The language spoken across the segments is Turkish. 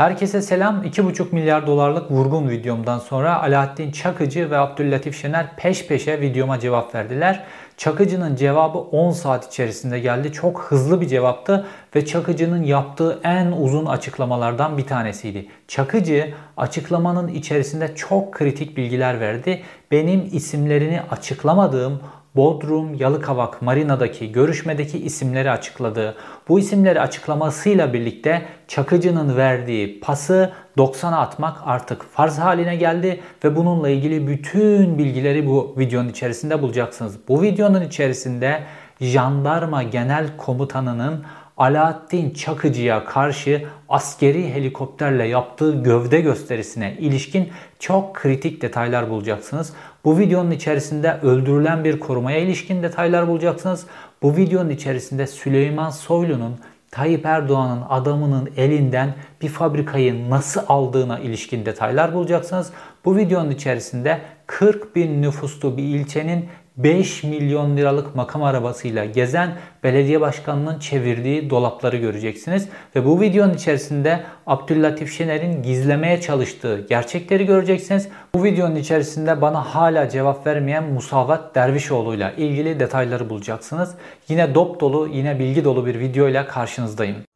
Herkese selam. 2,5 milyar dolarlık vurgun videomdan sonra Alaaddin Çakıcı ve Abdüllatif Şener peş peşe videoma cevap verdiler. Çakıcı'nın cevabı 10 saat içerisinde geldi. Çok hızlı bir cevaptı ve Çakıcı'nın yaptığı en uzun açıklamalardan bir tanesiydi. Çakıcı açıklamanın içerisinde çok kritik bilgiler verdi. Benim isimlerini açıklamadığım Bodrum, Yalıkavak, Marina'daki görüşmedeki isimleri açıkladı. Bu isimleri açıklamasıyla birlikte Çakıcı'nın verdiği pası 90'a atmak artık farz haline geldi ve bununla ilgili bütün bilgileri bu videonun içerisinde bulacaksınız. Bu videonun içerisinde Jandarma Genel Komutanı'nın Alaaddin Çakıcı'ya karşı askeri helikopterle yaptığı gövde gösterisine ilişkin çok kritik detaylar bulacaksınız. Bu videonun içerisinde öldürülen bir korumaya ilişkin detaylar bulacaksınız. Bu videonun içerisinde Süleyman Soylu'nun Tayyip Erdoğan'ın adamının elinden bir fabrikayı nasıl aldığına ilişkin detaylar bulacaksınız. Bu videonun içerisinde 40 bin nüfuslu bir ilçenin 5 milyon liralık makam arabasıyla gezen belediye başkanının çevirdiği dolapları göreceksiniz. Ve bu videonun içerisinde Abdüllatif Şener'in gizlemeye çalıştığı gerçekleri göreceksiniz. Bu videonun içerisinde bana hala cevap vermeyen Musavat Dervişoğlu ile ilgili detayları bulacaksınız. Yine dop dolu, yine bilgi dolu bir video ile karşınızdayım.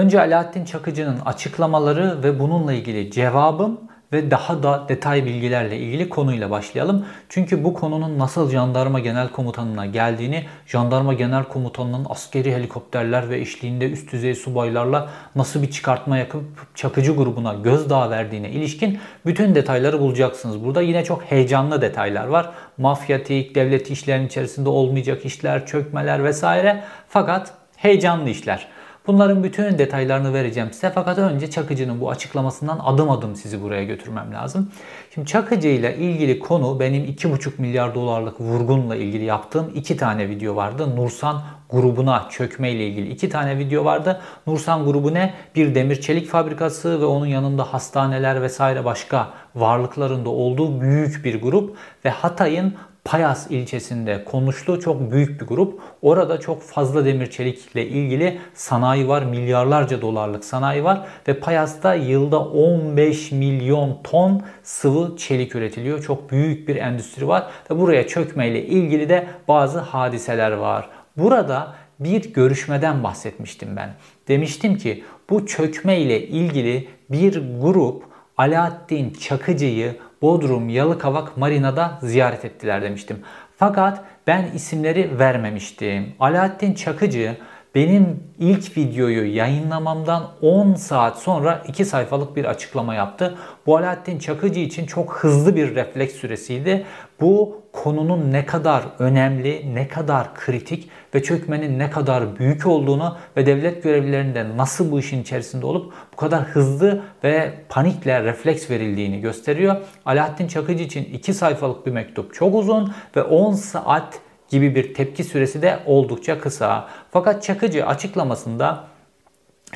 Önce Alaaddin Çakıcı'nın açıklamaları ve bununla ilgili cevabım ve daha da detay bilgilerle ilgili konuyla başlayalım. Çünkü bu konunun nasıl Jandarma Genel Komutanı'na geldiğini, Jandarma Genel Komutanı'nın askeri helikopterler ve eşliğinde üst düzey subaylarla nasıl bir çıkartma yapıp Çakıcı grubuna gözdağı verdiğine ilişkin bütün detayları bulacaksınız. Burada yine çok heyecanlı detaylar var. Mafyatik, devlet işlerinin içerisinde olmayacak işler, çökmeler vesaire. Fakat heyecanlı işler. Bunların bütün detaylarını vereceğim size. Fakat önce Çakıcı'nın bu açıklamasından adım adım sizi buraya götürmem lazım. Şimdi Çakıcı ile ilgili konu benim 2,5 milyar dolarlık vurgunla ilgili yaptığım iki tane video vardı. Nursan grubuna çökme ile ilgili iki tane video vardı. Nursan grubu ne? Bir demir çelik fabrikası ve onun yanında hastaneler vesaire başka varlıklarında olduğu büyük bir grup ve Hatay'ın Payas ilçesinde konuştuğu çok büyük bir grup. Orada çok fazla demir çelikle ilgili sanayi var. Milyarlarca dolarlık sanayi var. Ve Payas'ta yılda 15 milyon ton sıvı çelik üretiliyor. Çok büyük bir endüstri var. Ve buraya çökmeyle ilgili de bazı hadiseler var. Burada bir görüşmeden bahsetmiştim ben. Demiştim ki bu çökme ile ilgili bir grup Alaaddin Çakıcı'yı Bodrum, Yalıkavak, Marina'da ziyaret ettiler demiştim. Fakat ben isimleri vermemiştim. Alaaddin Çakıcı benim ilk videoyu yayınlamamdan 10 saat sonra 2 sayfalık bir açıklama yaptı. Bu Alaaddin Çakıcı için çok hızlı bir refleks süresiydi. Bu konunun ne kadar önemli, ne kadar kritik ve çökmenin ne kadar büyük olduğunu ve devlet görevlilerinde nasıl bu işin içerisinde olup bu kadar hızlı ve panikle refleks verildiğini gösteriyor. Alaaddin Çakıcı için 2 sayfalık bir mektup çok uzun ve 10 saat gibi bir tepki süresi de oldukça kısa. Fakat Çakıcı açıklamasında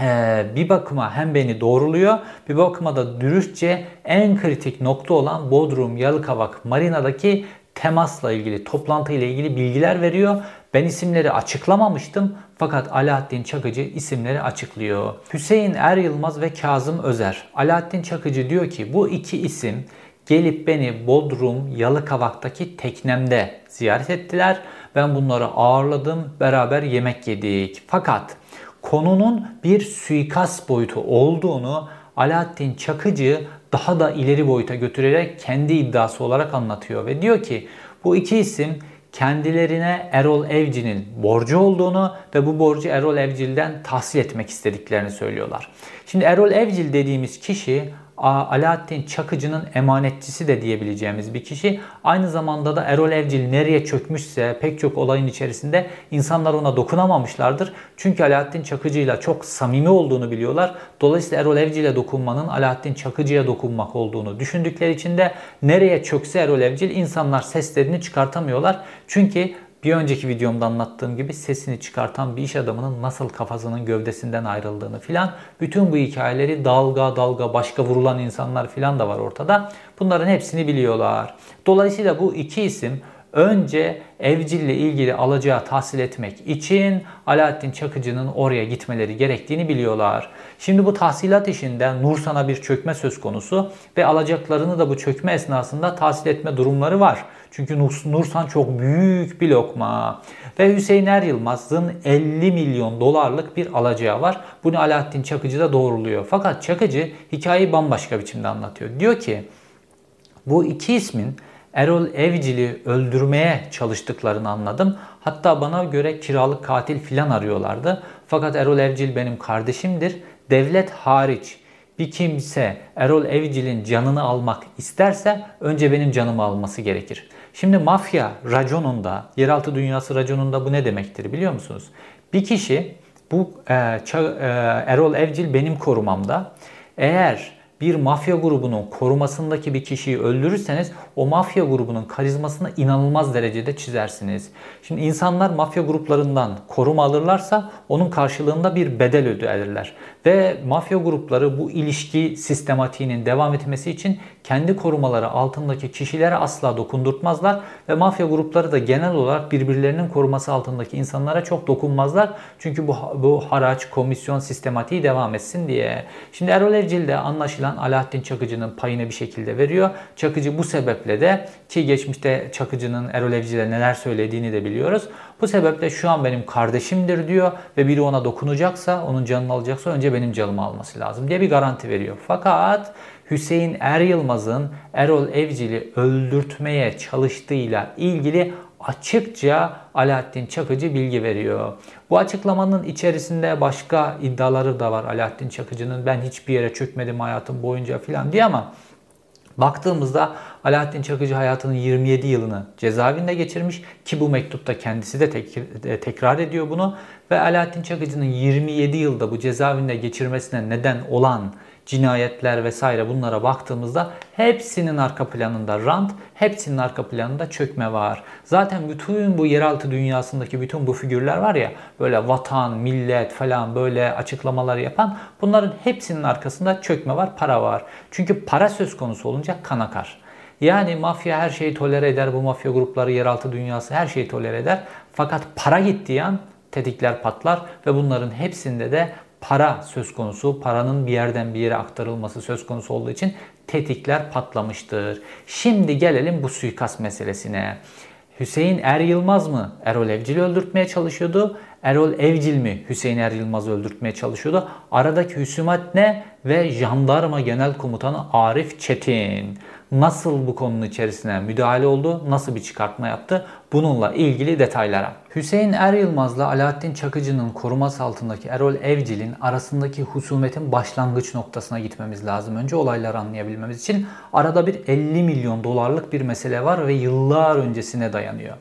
ee, bir bakıma hem beni doğruluyor bir bakıma da dürüstçe en kritik nokta olan Bodrum, Yalıkavak, Marina'daki temasla ilgili, toplantı ile ilgili bilgiler veriyor. Ben isimleri açıklamamıştım fakat Alaaddin Çakıcı isimleri açıklıyor. Hüseyin Er Yılmaz ve Kazım Özer. Alaaddin Çakıcı diyor ki bu iki isim gelip beni Bodrum Yalıkavak'taki teknemde ziyaret ettiler. Ben bunları ağırladım, beraber yemek yedik. Fakat konunun bir suikast boyutu olduğunu Alaaddin Çakıcı daha da ileri boyuta götürerek kendi iddiası olarak anlatıyor ve diyor ki bu iki isim kendilerine Erol Evci'nin borcu olduğunu ve bu borcu Erol Evcil'den tahsil etmek istediklerini söylüyorlar. Şimdi Erol Evcil dediğimiz kişi Alaaddin Çakıcı'nın emanetçisi de diyebileceğimiz bir kişi. Aynı zamanda da Erol Evcil nereye çökmüşse pek çok olayın içerisinde insanlar ona dokunamamışlardır. Çünkü Alaaddin Çakıcı ile çok samimi olduğunu biliyorlar. Dolayısıyla Erol Evcil'e dokunmanın Alaaddin Çakıcı'ya dokunmak olduğunu düşündükleri için de nereye çökse Erol Evcil insanlar seslerini çıkartamıyorlar. Çünkü bir önceki videomda anlattığım gibi sesini çıkartan bir iş adamının nasıl kafasının gövdesinden ayrıldığını filan bütün bu hikayeleri dalga dalga başka vurulan insanlar filan da var ortada. Bunların hepsini biliyorlar. Dolayısıyla bu iki isim önce evcille ilgili alacağı tahsil etmek için Alaaddin Çakıcı'nın oraya gitmeleri gerektiğini biliyorlar. Şimdi bu tahsilat işinde Nursan'a bir çökme söz konusu ve alacaklarını da bu çökme esnasında tahsil etme durumları var. Çünkü Nursan çok büyük bir lokma. Ve Hüseyin Er Yılmaz'ın 50 milyon dolarlık bir alacağı var. Bunu Alaaddin Çakıcı da doğruluyor. Fakat Çakıcı hikayeyi bambaşka biçimde anlatıyor. Diyor ki bu iki ismin Erol Evcil'i öldürmeye çalıştıklarını anladım. Hatta bana göre kiralık katil filan arıyorlardı. Fakat Erol Evcil benim kardeşimdir. Devlet hariç bir kimse Erol Evcil'in canını almak isterse önce benim canımı alması gerekir. Şimdi mafya raconunda, yeraltı dünyası raconunda bu ne demektir biliyor musunuz? Bir kişi bu e, e, Erol Evcil benim korumamda. Eğer bir mafya grubunun korumasındaki bir kişiyi öldürürseniz o mafya grubunun karizmasını inanılmaz derecede çizersiniz. Şimdi insanlar mafya gruplarından koruma alırlarsa onun karşılığında bir bedel öderler. Ve mafya grupları bu ilişki sistematiğinin devam etmesi için kendi korumaları altındaki kişilere asla dokundurtmazlar ve mafya grupları da genel olarak birbirlerinin koruması altındaki insanlara çok dokunmazlar. Çünkü bu, bu haraç, komisyon sistematiği devam etsin diye. Şimdi Erol Evcil de anlaşılan Alaaddin Çakıcı'nın payını bir şekilde veriyor. Çakıcı bu sebeple de ki geçmişte Çakıcı'nın Erol Evcil'e neler söylediğini de biliyoruz. Bu sebeple şu an benim kardeşimdir diyor ve biri ona dokunacaksa, onun canını alacaksa önce benim canımı alması lazım diye bir garanti veriyor. Fakat Hüseyin Er Yılmaz'ın Erol Evcil'i öldürtmeye çalıştığıyla ilgili açıkça Alaaddin Çakıcı bilgi veriyor. Bu açıklamanın içerisinde başka iddiaları da var Alaaddin Çakıcı'nın. Ben hiçbir yere çökmedim hayatım boyunca filan diye ama Baktığımızda Alaaddin Çakıcı hayatının 27 yılını cezaevinde geçirmiş ki bu mektupta kendisi de tek, tekrar ediyor bunu ve Alaaddin Çakıcı'nın 27 yılda bu cezaevinde geçirmesine neden olan cinayetler vesaire bunlara baktığımızda hepsinin arka planında rant, hepsinin arka planında çökme var. Zaten bütün bu yeraltı dünyasındaki bütün bu figürler var ya böyle vatan, millet falan böyle açıklamalar yapan bunların hepsinin arkasında çökme var, para var. Çünkü para söz konusu olunca kan akar. Yani mafya her şeyi tolere eder. Bu mafya grupları, yeraltı dünyası her şeyi tolere eder. Fakat para gittiği an tetikler patlar ve bunların hepsinde de para söz konusu, paranın bir yerden bir yere aktarılması söz konusu olduğu için tetikler patlamıştır. Şimdi gelelim bu suikast meselesine. Hüseyin Er Yılmaz mı Erol Evcil'i öldürtmeye çalışıyordu? Erol Evcil mi Hüseyin Er Yılmaz'ı öldürtmeye çalışıyordu? Aradaki hüsumat ne? Ve jandarma genel komutanı Arif Çetin nasıl bu konunun içerisine müdahale oldu, nasıl bir çıkartma yaptı bununla ilgili detaylara. Hüseyin Er Yılmaz'la Alaaddin Çakıcı'nın koruması altındaki Erol Evcil'in arasındaki husumetin başlangıç noktasına gitmemiz lazım. Önce olayları anlayabilmemiz için arada bir 50 milyon dolarlık bir mesele var ve yıllar öncesine dayanıyor.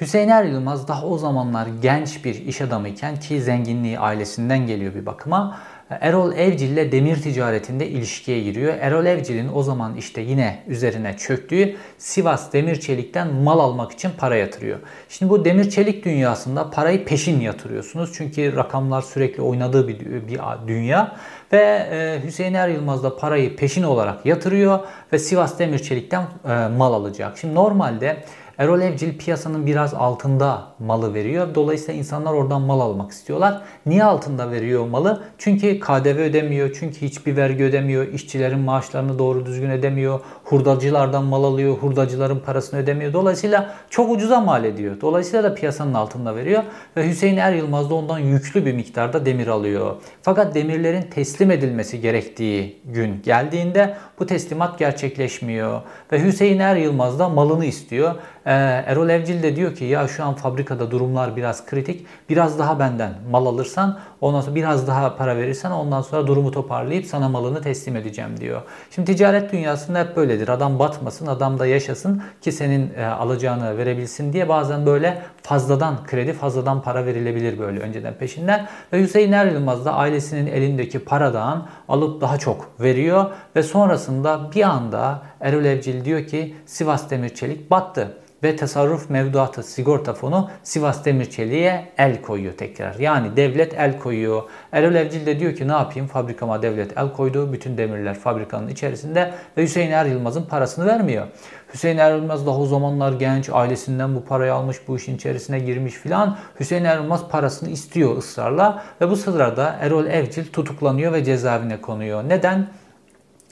Hüseyin Er Yılmaz daha o zamanlar genç bir iş adamıyken ki zenginliği ailesinden geliyor bir bakıma Erol Evcil ile demir ticaretinde ilişkiye giriyor. Erol Evcil'in o zaman işte yine üzerine çöktüğü Sivas Demir Çelik'ten mal almak için para yatırıyor. Şimdi bu demir çelik dünyasında parayı peşin yatırıyorsunuz. Çünkü rakamlar sürekli oynadığı bir, bir dünya. Ve e, Hüseyin Er Yılmaz da parayı peşin olarak yatırıyor ve Sivas Demir Çelik'ten e, mal alacak. Şimdi normalde Erol Evcil piyasanın biraz altında malı veriyor. Dolayısıyla insanlar oradan mal almak istiyorlar. Niye altında veriyor malı? Çünkü KDV ödemiyor, çünkü hiçbir vergi ödemiyor, işçilerin maaşlarını doğru düzgün ödemiyor, hurdacılardan mal alıyor, hurdacıların parasını ödemiyor. Dolayısıyla çok ucuza mal ediyor. Dolayısıyla da piyasanın altında veriyor ve Hüseyin Er Yılmaz da ondan yüklü bir miktarda demir alıyor. Fakat demirlerin teslim edilmesi gerektiği gün geldiğinde bu teslimat gerçekleşmiyor ve Hüseyin Er Yılmaz da malını istiyor. Ee, Erol Evcil de diyor ki ya şu an fabrikada durumlar biraz kritik. Biraz daha benden mal alırsan Ondan sonra biraz daha para verirsen ondan sonra durumu toparlayıp sana malını teslim edeceğim diyor. Şimdi ticaret dünyasında hep böyledir. Adam batmasın, adam da yaşasın ki senin e, alacağını verebilsin diye bazen böyle fazladan kredi, fazladan para verilebilir böyle önceden peşinden. Ve Hüseyin Er da ailesinin elindeki paradan alıp daha çok veriyor ve sonrasında bir anda Erol Evcil diyor ki Sivas Demir Çelik battı ve tasarruf mevduatı sigorta fonu Sivas Demirçelik'e el koyuyor tekrar. Yani devlet el koyuyor. Erol Evcil de diyor ki ne yapayım fabrikama devlet el koydu. Bütün demirler fabrikanın içerisinde ve Hüseyin Er Yılmaz'ın parasını vermiyor. Hüseyin Er Yılmaz daha o zamanlar genç ailesinden bu parayı almış bu işin içerisine girmiş filan. Hüseyin Er Yılmaz parasını istiyor ısrarla ve bu sırada Erol Evcil tutuklanıyor ve cezaevine konuyor. Neden?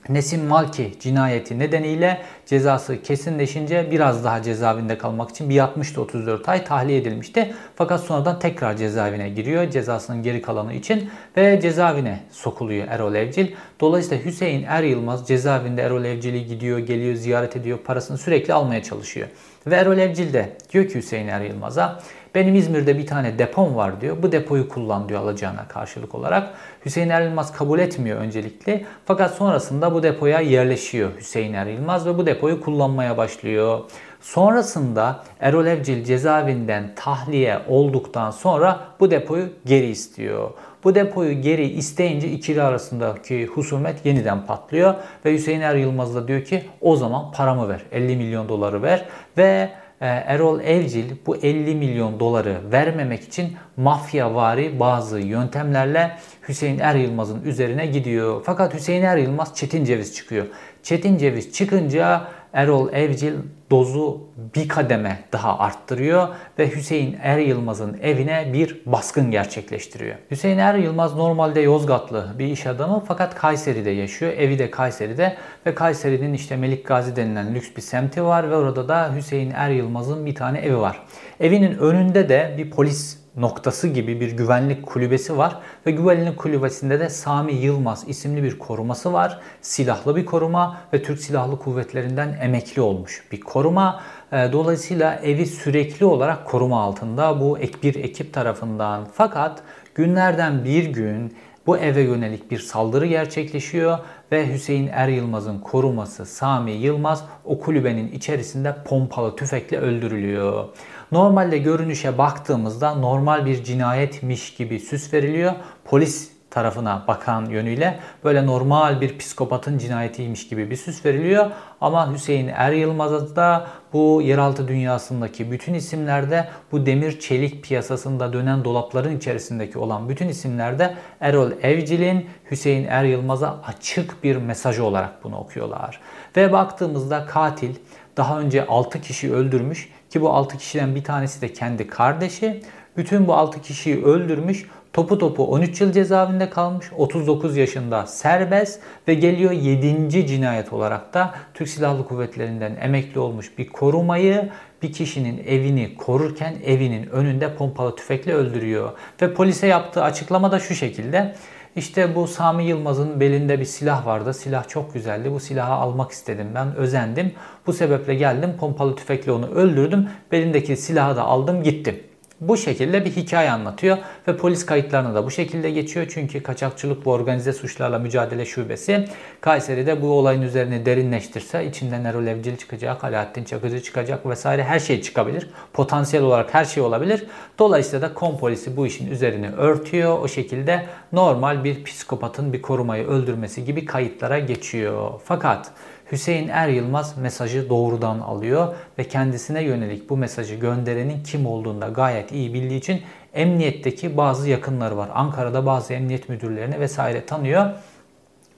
Nesim Malki cinayeti nedeniyle cezası kesinleşince biraz daha cezaevinde kalmak için bir 60 34 ay tahliye edilmişti. Fakat sonradan tekrar cezaevine giriyor cezasının geri kalanı için ve cezaevine sokuluyor Erol Evcil. Dolayısıyla Hüseyin Er Yılmaz cezaevinde Erol Evcil'i gidiyor, geliyor, ziyaret ediyor, parasını sürekli almaya çalışıyor. Ve Erol Evcil de diyor ki Hüseyin Er Yılmaz'a benim İzmir'de bir tane depom var diyor. Bu depoyu kullan diyor alacağına karşılık olarak. Hüseyin Er Yılmaz kabul etmiyor öncelikle. Fakat sonrasında bu depoya yerleşiyor Hüseyin Er Yılmaz ve bu depoyu kullanmaya başlıyor. Sonrasında Erol Evcil cezaevinden tahliye olduktan sonra bu depoyu geri istiyor. Bu depoyu geri isteyince ikili arasındaki husumet yeniden patlıyor ve Hüseyin Er Yılmaz da diyor ki o zaman paramı ver 50 milyon doları ver ve Erol Evcil bu 50 milyon doları vermemek için mafyavari bazı yöntemlerle Hüseyin Er Yılmaz'ın üzerine gidiyor. Fakat Hüseyin Er Yılmaz Çetin Ceviz çıkıyor. Çetin Ceviz çıkınca Erol Evcil dozu bir kademe daha arttırıyor ve Hüseyin Er Yılmaz'ın evine bir baskın gerçekleştiriyor. Hüseyin Er Yılmaz normalde Yozgatlı bir iş adamı fakat Kayseri'de yaşıyor. Evi de Kayseri'de ve Kayseri'nin işte Melik Gazi denilen lüks bir semti var ve orada da Hüseyin Er Yılmaz'ın bir tane evi var. Evinin önünde de bir polis noktası gibi bir güvenlik kulübesi var ve güvenlik kulübesinde de Sami Yılmaz isimli bir koruması var. Silahlı bir koruma ve Türk Silahlı Kuvvetlerinden emekli olmuş bir koruma. Ee, dolayısıyla evi sürekli olarak koruma altında bu ek bir ekip tarafından. Fakat günlerden bir gün bu eve yönelik bir saldırı gerçekleşiyor ve Hüseyin Er Yılmaz'ın koruması Sami Yılmaz o kulübenin içerisinde pompalı tüfekle öldürülüyor. Normalde görünüşe baktığımızda normal bir cinayetmiş gibi süs veriliyor. Polis tarafına bakan yönüyle böyle normal bir psikopatın cinayetiymiş gibi bir süs veriliyor. Ama Hüseyin Er Yılmaz'a da bu yeraltı dünyasındaki bütün isimlerde bu demir çelik piyasasında dönen dolapların içerisindeki olan bütün isimlerde Erol Evcil'in Hüseyin Er Yılmaz'a açık bir mesaj olarak bunu okuyorlar. Ve baktığımızda katil daha önce 6 kişi öldürmüş ki bu 6 kişiden bir tanesi de kendi kardeşi. Bütün bu 6 kişiyi öldürmüş. Topu topu 13 yıl cezaevinde kalmış. 39 yaşında serbest ve geliyor 7. cinayet olarak da Türk Silahlı Kuvvetleri'nden emekli olmuş bir korumayı bir kişinin evini korurken evinin önünde pompalı tüfekle öldürüyor. Ve polise yaptığı açıklama da şu şekilde. İşte bu Sami Yılmaz'ın belinde bir silah vardı. Silah çok güzeldi. Bu silahı almak istedim ben. Özendim. Bu sebeple geldim. Pompalı tüfekle onu öldürdüm. Belindeki silahı da aldım gittim. Bu şekilde bir hikaye anlatıyor ve polis kayıtlarına da bu şekilde geçiyor. Çünkü kaçakçılık ve organize suçlarla mücadele şubesi Kayseri'de bu olayın üzerine derinleştirse içinden Erol Evcil çıkacak, Alaaddin Çakıcı çıkacak vesaire her şey çıkabilir. Potansiyel olarak her şey olabilir. Dolayısıyla da kom polisi bu işin üzerine örtüyor. O şekilde normal bir psikopatın bir korumayı öldürmesi gibi kayıtlara geçiyor. Fakat Hüseyin Er Yılmaz mesajı doğrudan alıyor ve kendisine yönelik bu mesajı gönderenin kim olduğunu da gayet iyi bildiği için emniyetteki bazı yakınları var. Ankara'da bazı emniyet müdürlerini vesaire tanıyor.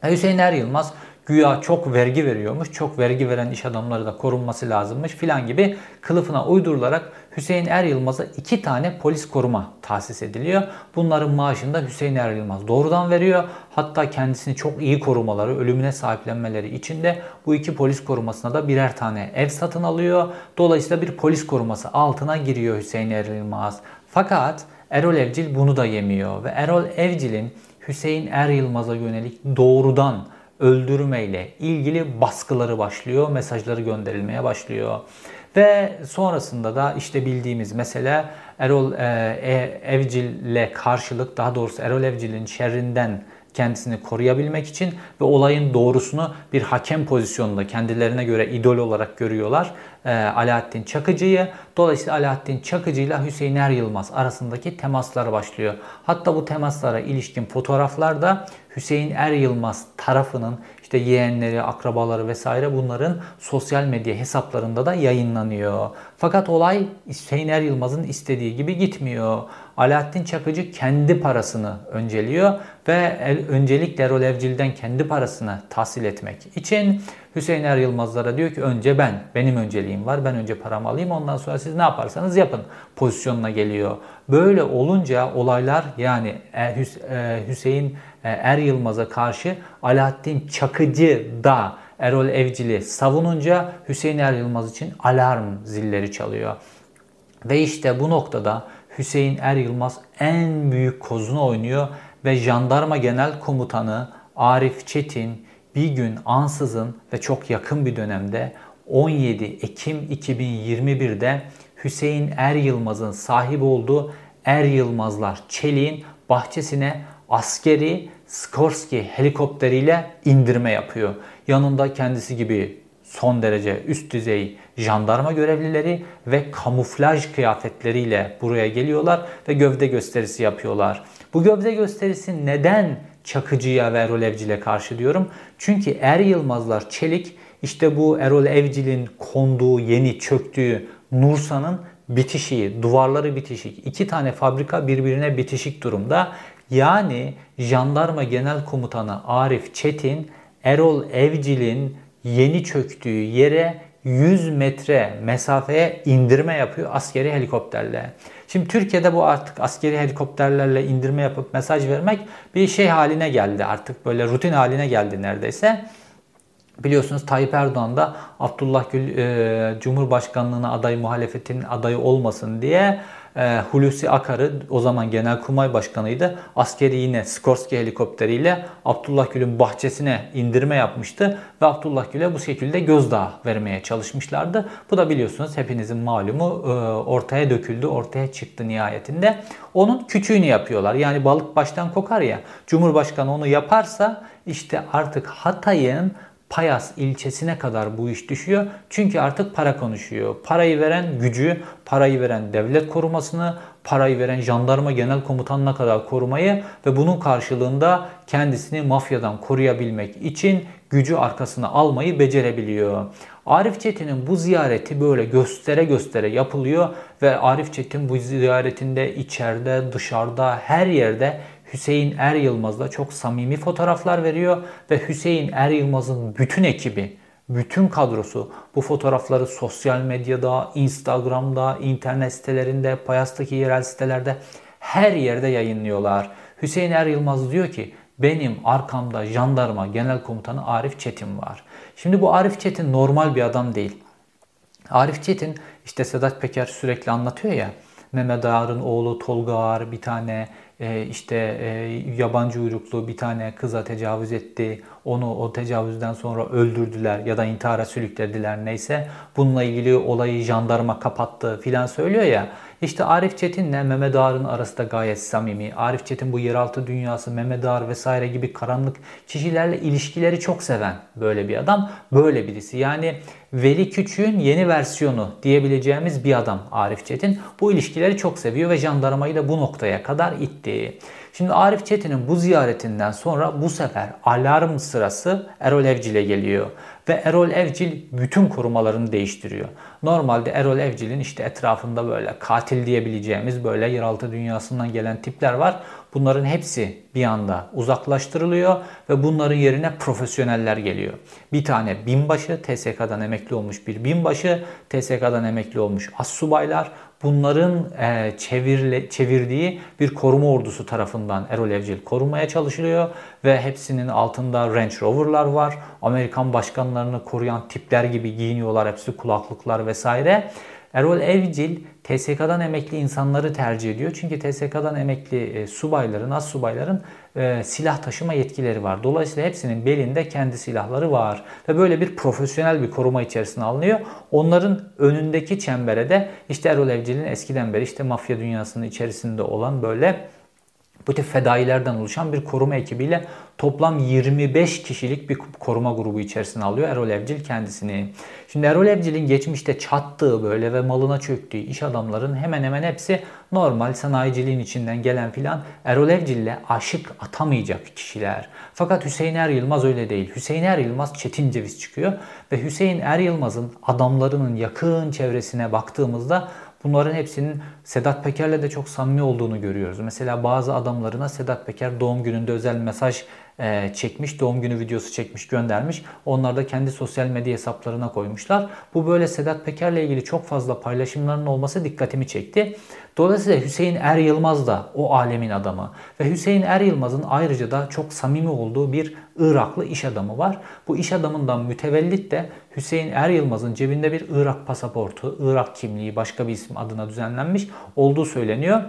Hüseyin Er Yılmaz güya çok vergi veriyormuş, çok vergi veren iş adamları da korunması lazımmış filan gibi kılıfına uydurularak Hüseyin Er Yılmaz'a iki tane polis koruma tahsis ediliyor. Bunların maaşını da Hüseyin Er Yılmaz doğrudan veriyor. Hatta kendisini çok iyi korumaları, ölümüne sahiplenmeleri için de bu iki polis korumasına da birer tane ev satın alıyor. Dolayısıyla bir polis koruması altına giriyor Hüseyin Er Yılmaz. Fakat Erol Evcil bunu da yemiyor ve Erol Evcil'in Hüseyin Er Yılmaz'a yönelik doğrudan öldürmeyle ilgili baskıları başlıyor, mesajları gönderilmeye başlıyor. Ve sonrasında da işte bildiğimiz mesele Erol e, e Evcil'le karşılık daha doğrusu Erol Evcil'in şerrinden kendisini koruyabilmek için ve olayın doğrusunu bir hakem pozisyonunda kendilerine göre idol olarak görüyorlar. E, Alaaddin Çakıcı'yı. Dolayısıyla Alaaddin Çakıcı ile Hüseyin Er Yılmaz arasındaki temaslar başlıyor. Hatta bu temaslara ilişkin fotoğraflarda Hüseyin Er Yılmaz tarafının işte yeğenleri, akrabaları vesaire bunların sosyal medya hesaplarında da yayınlanıyor. Fakat olay Hüseyin Yılmaz'ın istediği gibi gitmiyor. Alaaddin Çakıcı kendi parasını önceliyor ve öncelikle Erol Evcil'den kendi parasını tahsil etmek için Hüseyin Er Yılmazlara diyor ki önce ben, benim önceliğim var. Ben önce paramı alayım ondan sonra siz ne yaparsanız yapın pozisyonuna geliyor. Böyle olunca olaylar yani e, e, Hüseyin e, Er Yılmaz'a karşı Alaaddin Çakıcı da Erol Evcil'i savununca Hüseyin Er Yılmaz için alarm zilleri çalıyor. Ve işte bu noktada Hüseyin Er Yılmaz en büyük kozunu oynuyor ve Jandarma Genel Komutanı Arif Çetin bir gün ansızın ve çok yakın bir dönemde 17 Ekim 2021'de Hüseyin Er Yılmaz'ın sahip olduğu Er Yılmazlar Çelik'in bahçesine askeri Skorsky helikopteriyle indirme yapıyor. Yanında kendisi gibi son derece üst düzey jandarma görevlileri ve kamuflaj kıyafetleriyle buraya geliyorlar ve gövde gösterisi yapıyorlar. Bu gövde gösterisi neden Çakıcı'ya ve Erol Evcil'e karşı diyorum? Çünkü Er Yılmazlar Çelik işte bu Erol Evcil'in konduğu, yeni çöktüğü Nursa'nın bitişiği, duvarları bitişik. İki tane fabrika birbirine bitişik durumda. Yani Jandarma Genel Komutanı Arif Çetin, Erol Evcil'in yeni çöktüğü yere 100 metre mesafeye indirme yapıyor askeri helikopterle. Şimdi Türkiye'de bu artık askeri helikopterlerle indirme yapıp mesaj vermek bir şey haline geldi. Artık böyle rutin haline geldi neredeyse. Biliyorsunuz Tayyip Erdoğan da Abdullah Gül e, Cumhurbaşkanlığına aday muhalefetin adayı olmasın diye e, Hulusi Akar'ı o zaman Genelkurmay Başkanıydı. Askeri yine Skorsky helikopteriyle Abdullah Gül'ün bahçesine indirme yapmıştı ve Abdullah Gül'e bu şekilde gözdağı vermeye çalışmışlardı. Bu da biliyorsunuz hepinizin malumu e, ortaya döküldü, ortaya çıktı nihayetinde. Onun küçüğünü yapıyorlar. Yani balık baştan kokar ya. Cumhurbaşkanı onu yaparsa işte artık Hatay'ın Payas ilçesine kadar bu iş düşüyor. Çünkü artık para konuşuyor. Parayı veren gücü, parayı veren devlet korumasını, parayı veren jandarma genel komutanına kadar korumayı ve bunun karşılığında kendisini mafyadan koruyabilmek için gücü arkasına almayı becerebiliyor. Arif Çetin'in bu ziyareti böyle göstere göstere yapılıyor ve Arif Çetin bu ziyaretinde içeride, dışarıda, her yerde Hüseyin Er Yılmaz'la çok samimi fotoğraflar veriyor ve Hüseyin Er Yılmaz'ın bütün ekibi, bütün kadrosu bu fotoğrafları sosyal medyada, Instagram'da, internet sitelerinde, Payas'taki yerel sitelerde her yerde yayınlıyorlar. Hüseyin Er Yılmaz diyor ki benim arkamda jandarma genel komutanı Arif Çetin var. Şimdi bu Arif Çetin normal bir adam değil. Arif Çetin işte Sedat Peker sürekli anlatıyor ya Mehmet Ağar'ın oğlu Tolga Ağar bir tane e, işte e, yabancı uyruklu bir tane kıza tecavüz etti. Onu o tecavüzden sonra öldürdüler ya da intihara sürüklediler neyse. Bununla ilgili olayı jandarma kapattı filan söylüyor ya. İşte Arif Çetin'le Mehmet Ağar'ın arası da gayet samimi. Arif Çetin bu yeraltı dünyası, Mehmet Ağar vesaire gibi karanlık kişilerle ilişkileri çok seven böyle bir adam. Böyle birisi. Yani Veli Küçük'ün yeni versiyonu diyebileceğimiz bir adam Arif Çetin. Bu ilişkileri çok seviyor ve jandarmayı da bu noktaya kadar itti. Şimdi Arif Çetin'in bu ziyaretinden sonra bu sefer alarm sırası Erol Evcil'e geliyor. Ve Erol Evcil bütün korumalarını değiştiriyor. Normalde Erol Evcil'in işte etrafında böyle katil diyebileceğimiz böyle yeraltı dünyasından gelen tipler var. Bunların hepsi bir anda uzaklaştırılıyor ve bunların yerine profesyoneller geliyor. Bir tane binbaşı, TSK'dan emekli olmuş bir binbaşı, TSK'dan emekli olmuş assubaylar, bunların e, çevirle, çevirdiği bir koruma ordusu tarafından Erol Evcil korunmaya çalışılıyor ve hepsinin altında Range Rover'lar var. Amerikan başkanlarını koruyan tipler gibi giyiniyorlar hepsi kulaklıklar vesaire. Erol Evcil TSK'dan emekli insanları tercih ediyor. Çünkü TSK'dan emekli e, subayların, az subayların e, silah taşıma yetkileri var. Dolayısıyla hepsinin belinde kendi silahları var. Ve böyle bir profesyonel bir koruma içerisine alınıyor. Onların önündeki çembere de işte Erol Evcil'in eskiden beri işte mafya dünyasının içerisinde olan böyle bu tip fedailerden oluşan bir koruma ekibiyle toplam 25 kişilik bir koruma grubu içerisine alıyor Erol Evcil kendisini. Şimdi Erol Evcil'in geçmişte çattığı böyle ve malına çöktüğü iş adamların hemen hemen hepsi normal sanayiciliğin içinden gelen filan Erol Evcil'le aşık atamayacak kişiler. Fakat Hüseyin Er Yılmaz öyle değil. Hüseyin Er Yılmaz çetin ceviz çıkıyor ve Hüseyin Er Yılmaz'ın adamlarının yakın çevresine baktığımızda Bunların hepsinin Sedat Peker'le de çok samimi olduğunu görüyoruz. Mesela bazı adamlarına Sedat Peker doğum gününde özel mesaj e, çekmiş, doğum günü videosu çekmiş, göndermiş. Onlar da kendi sosyal medya hesaplarına koymuşlar. Bu böyle Sedat Peker'le ilgili çok fazla paylaşımların olması dikkatimi çekti. Dolayısıyla Hüseyin Er Yılmaz da o alemin adamı. Ve Hüseyin Er Yılmaz'ın ayrıca da çok samimi olduğu bir Iraklı iş adamı var. Bu iş adamından mütevellit de Hüseyin Er Yılmaz'ın cebinde bir Irak pasaportu, Irak kimliği başka bir isim adına düzenlenmiş olduğu söyleniyor.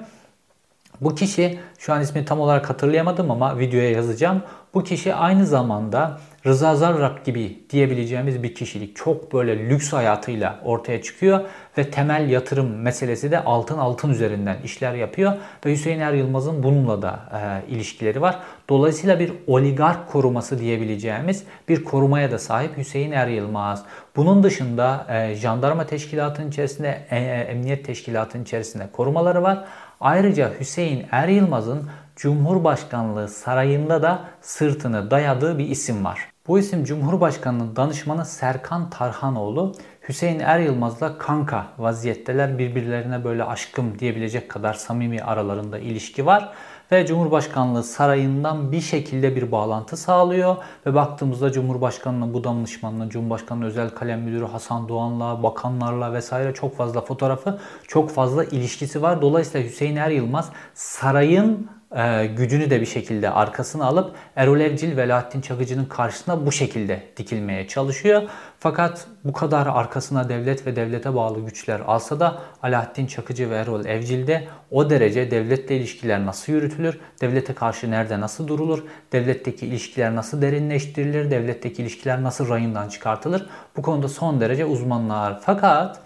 Bu kişi şu an ismini tam olarak hatırlayamadım ama videoya yazacağım. Bu kişi aynı zamanda Rıza Zarrab gibi diyebileceğimiz bir kişilik. Çok böyle lüks hayatıyla ortaya çıkıyor ve temel yatırım meselesi de altın altın üzerinden işler yapıyor ve Hüseyin Er Yılmaz'ın bununla da e, ilişkileri var. Dolayısıyla bir oligark koruması diyebileceğimiz bir korumaya da sahip Hüseyin Er Yılmaz. Bunun dışında e, jandarma teşkilatının içerisinde, e, e, emniyet teşkilatının içerisinde korumaları var. Ayrıca Hüseyin Er Yılmaz'ın Cumhurbaşkanlığı sarayında da sırtını dayadığı bir isim var. Bu isim Cumhurbaşkanı'nın danışmanı Serkan Tarhanoğlu. Hüseyin Er Yılmaz'la kanka vaziyetteler. Birbirlerine böyle aşkım diyebilecek kadar samimi aralarında ilişki var. Ve Cumhurbaşkanlığı sarayından bir şekilde bir bağlantı sağlıyor. Ve baktığımızda Cumhurbaşkanı'nın bu danışmanının, Cumhurbaşkanı'nın özel kalem müdürü Hasan Doğan'la, bakanlarla vesaire çok fazla fotoğrafı, çok fazla ilişkisi var. Dolayısıyla Hüseyin Er Yılmaz sarayın e, gücünü de bir şekilde arkasına alıp Erol Evcil ve Alaaddin Çakıcı'nın karşısına bu şekilde dikilmeye çalışıyor. Fakat bu kadar arkasına devlet ve devlete bağlı güçler alsa da Alaaddin Çakıcı ve Erol Evcil de o derece devletle ilişkiler nasıl yürütülür, devlete karşı nerede nasıl durulur, devletteki ilişkiler nasıl derinleştirilir, devletteki ilişkiler nasıl rayından çıkartılır bu konuda son derece uzmanlar. Fakat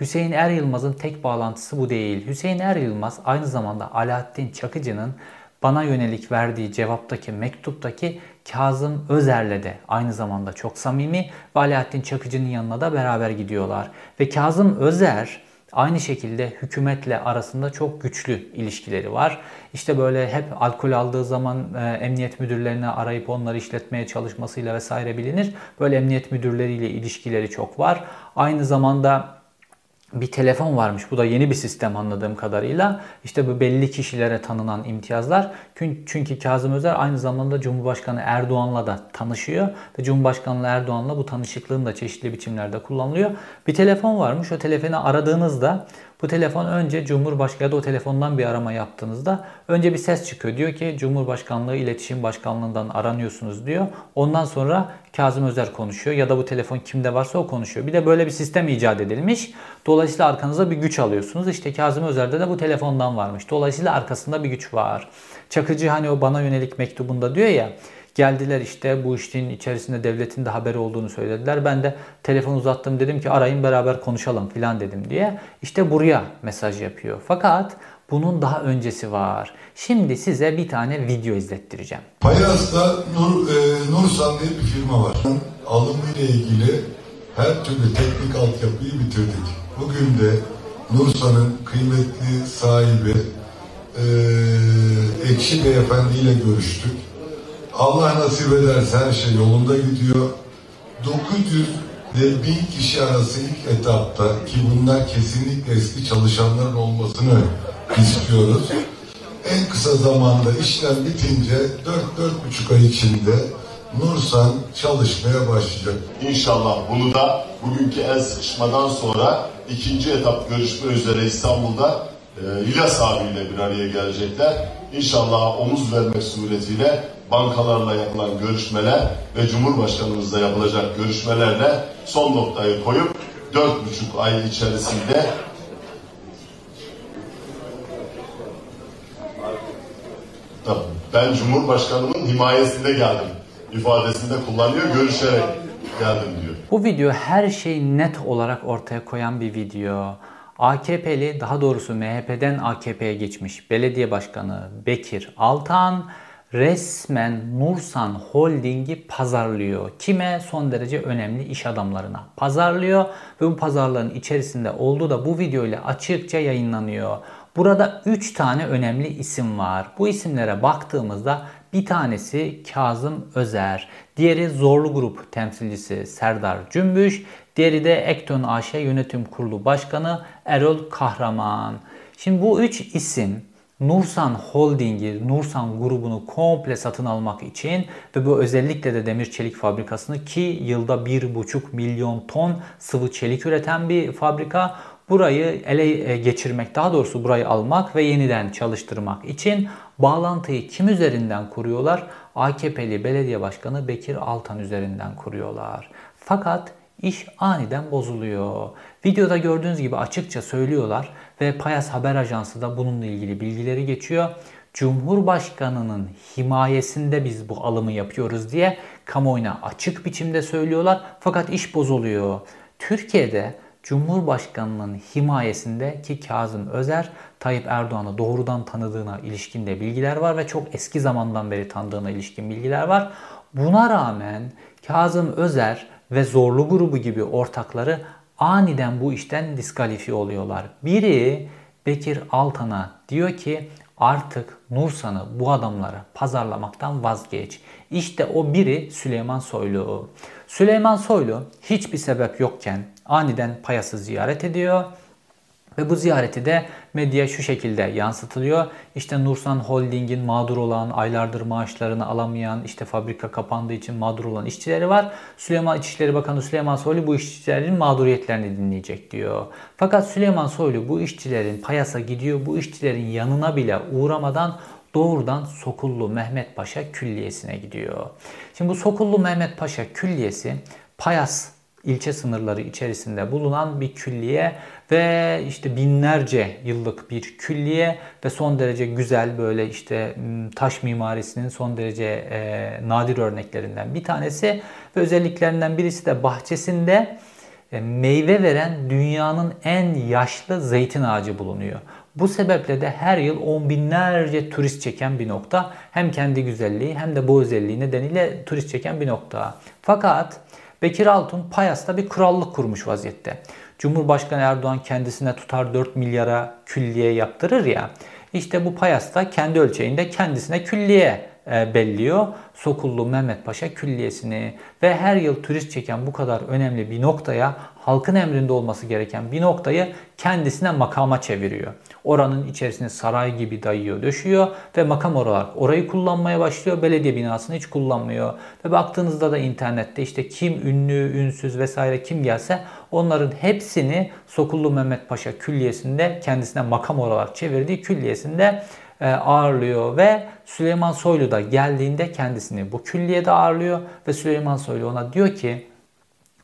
Hüseyin Er Yılmaz'ın tek bağlantısı bu değil. Hüseyin Er Yılmaz aynı zamanda Alaaddin Çakıcı'nın bana yönelik verdiği cevaptaki mektuptaki Kazım Özer'le de aynı zamanda çok samimi ve Alaaddin Çakıcı'nın yanına da beraber gidiyorlar. Ve Kazım Özer aynı şekilde hükümetle arasında çok güçlü ilişkileri var. İşte böyle hep alkol aldığı zaman e, emniyet müdürlerini arayıp onları işletmeye çalışmasıyla vesaire bilinir. Böyle emniyet müdürleriyle ilişkileri çok var. Aynı zamanda bir telefon varmış. Bu da yeni bir sistem anladığım kadarıyla. İşte bu belli kişilere tanınan imtiyazlar. Çünkü Kazım Özer aynı zamanda Cumhurbaşkanı Erdoğan'la da tanışıyor. Ve Cumhurbaşkanı Erdoğan'la bu tanışıklığın da çeşitli biçimlerde kullanılıyor. Bir telefon varmış. O telefonu aradığınızda bu telefon önce Cumhurbaşkanı ya da o telefondan bir arama yaptığınızda önce bir ses çıkıyor. Diyor ki Cumhurbaşkanlığı İletişim Başkanlığından aranıyorsunuz diyor. Ondan sonra Kazım Özer konuşuyor ya da bu telefon kimde varsa o konuşuyor. Bir de böyle bir sistem icat edilmiş. Dolayısıyla arkanıza bir güç alıyorsunuz. İşte Kazım Özer'de de bu telefondan varmış. Dolayısıyla arkasında bir güç var. Çakıcı hani o bana yönelik mektubunda diyor ya Geldiler işte bu işin içerisinde devletin de haberi olduğunu söylediler. Ben de telefon uzattım dedim ki arayın beraber konuşalım filan dedim diye. İşte buraya mesaj yapıyor. Fakat bunun daha öncesi var. Şimdi size bir tane video izlettireceğim. Payas'ta Nur, e, Nursan diye bir firma var. Alımı ile ilgili her türlü teknik altyapıyı bitirdik. Bugün de Nursan'ın kıymetli sahibi e, Ekşi Beyefendi ile görüştük. Allah nasip ederse her şey yolunda gidiyor. 900 ve 1000 kişi arası ilk etapta ki bunlar kesinlikle eski çalışanların olmasını istiyoruz. En kısa zamanda işlem bitince 4-4,5 ay içinde Nursan çalışmaya başlayacak. İnşallah bunu da bugünkü el sıkışmadan sonra ikinci etap görüşme üzere İstanbul'da e, İlyas abiyle bir araya gelecekler. İnşallah omuz vermek suretiyle bankalarla yapılan görüşmeler ve Cumhurbaşkanımızla yapılacak görüşmelerle son noktayı koyup dört buçuk ay içerisinde ben Cumhurbaşkanımın himayesinde geldim ifadesinde kullanıyor. Görüşerek geldim diyor. Bu video her şeyi net olarak ortaya koyan bir video. AKP'li daha doğrusu MHP'den AKP'ye geçmiş belediye başkanı Bekir Altan resmen Nursan Holding'i pazarlıyor. Kime? Son derece önemli iş adamlarına pazarlıyor ve bu pazarlığın içerisinde olduğu da bu video ile açıkça yayınlanıyor. Burada 3 tane önemli isim var. Bu isimlere baktığımızda bir tanesi Kazım Özer, diğeri Zorlu Grup temsilcisi Serdar Cümbüş, diğeri de Ekton AŞ Yönetim Kurulu Başkanı Erol Kahraman. Şimdi bu üç isim Nursan Holding'i, Nursan grubunu komple satın almak için ve bu özellikle de demir çelik fabrikasını ki yılda 1,5 milyon ton sıvı çelik üreten bir fabrika burayı ele e, geçirmek, daha doğrusu burayı almak ve yeniden çalıştırmak için bağlantıyı kim üzerinden kuruyorlar? AKP'li belediye başkanı Bekir Altan üzerinden kuruyorlar. Fakat iş aniden bozuluyor. Videoda gördüğünüz gibi açıkça söylüyorlar ve Payas Haber Ajansı da bununla ilgili bilgileri geçiyor. Cumhurbaşkanının himayesinde biz bu alımı yapıyoruz diye kamuoyuna açık biçimde söylüyorlar. Fakat iş bozuluyor. Türkiye'de Cumhurbaşkanının himayesinde ki Kazım Özer Tayyip Erdoğan'ı doğrudan tanıdığına ilişkin de bilgiler var ve çok eski zamandan beri tanıdığına ilişkin bilgiler var. Buna rağmen Kazım Özer ve Zorlu grubu gibi ortakları aniden bu işten diskalifiye oluyorlar. Biri Bekir Altan'a diyor ki artık Nursan'ı bu adamlara pazarlamaktan vazgeç. İşte o biri Süleyman Soylu. Süleyman Soylu hiçbir sebep yokken aniden Payas'ı ziyaret ediyor. Ve bu ziyareti de medya şu şekilde yansıtılıyor. İşte Nursan Holding'in mağdur olan, aylardır maaşlarını alamayan, işte fabrika kapandığı için mağdur olan işçileri var. Süleyman İçişleri Bakanı Süleyman Soylu bu işçilerin mağduriyetlerini dinleyecek diyor. Fakat Süleyman Soylu bu işçilerin payasa gidiyor, bu işçilerin yanına bile uğramadan doğrudan Sokullu Mehmet Paşa Külliyesi'ne gidiyor. Şimdi bu Sokullu Mehmet Paşa Külliyesi Payas ilçe sınırları içerisinde bulunan bir külliye ve işte binlerce yıllık bir külliye ve son derece güzel böyle işte taş mimarisinin son derece e, nadir örneklerinden bir tanesi ve özelliklerinden birisi de bahçesinde meyve veren dünyanın en yaşlı zeytin ağacı bulunuyor. Bu sebeple de her yıl on binlerce turist çeken bir nokta. Hem kendi güzelliği hem de bu özelliği nedeniyle turist çeken bir nokta. Fakat Bekir Altun Payas'ta bir krallık kurmuş vaziyette. Cumhurbaşkanı Erdoğan kendisine tutar 4 milyara külliye yaptırır ya. İşte bu Payas'ta kendi ölçeğinde kendisine külliye belliyor. Sokullu Mehmet Paşa Külliyesi'ni ve her yıl turist çeken bu kadar önemli bir noktaya halkın emrinde olması gereken bir noktayı kendisine makama çeviriyor. Oranın içerisine saray gibi dayıyor, döşüyor ve makam olarak orayı kullanmaya başlıyor. Belediye binasını hiç kullanmıyor. Ve baktığınızda da internette işte kim ünlü, ünsüz vesaire kim gelse onların hepsini Sokullu Mehmet Paşa Külliyesi'nde kendisine makam olarak çevirdiği külliyesinde e, ağırlıyor ve Süleyman Soylu da geldiğinde kendisini bu külliyede ağırlıyor ve Süleyman Soylu ona diyor ki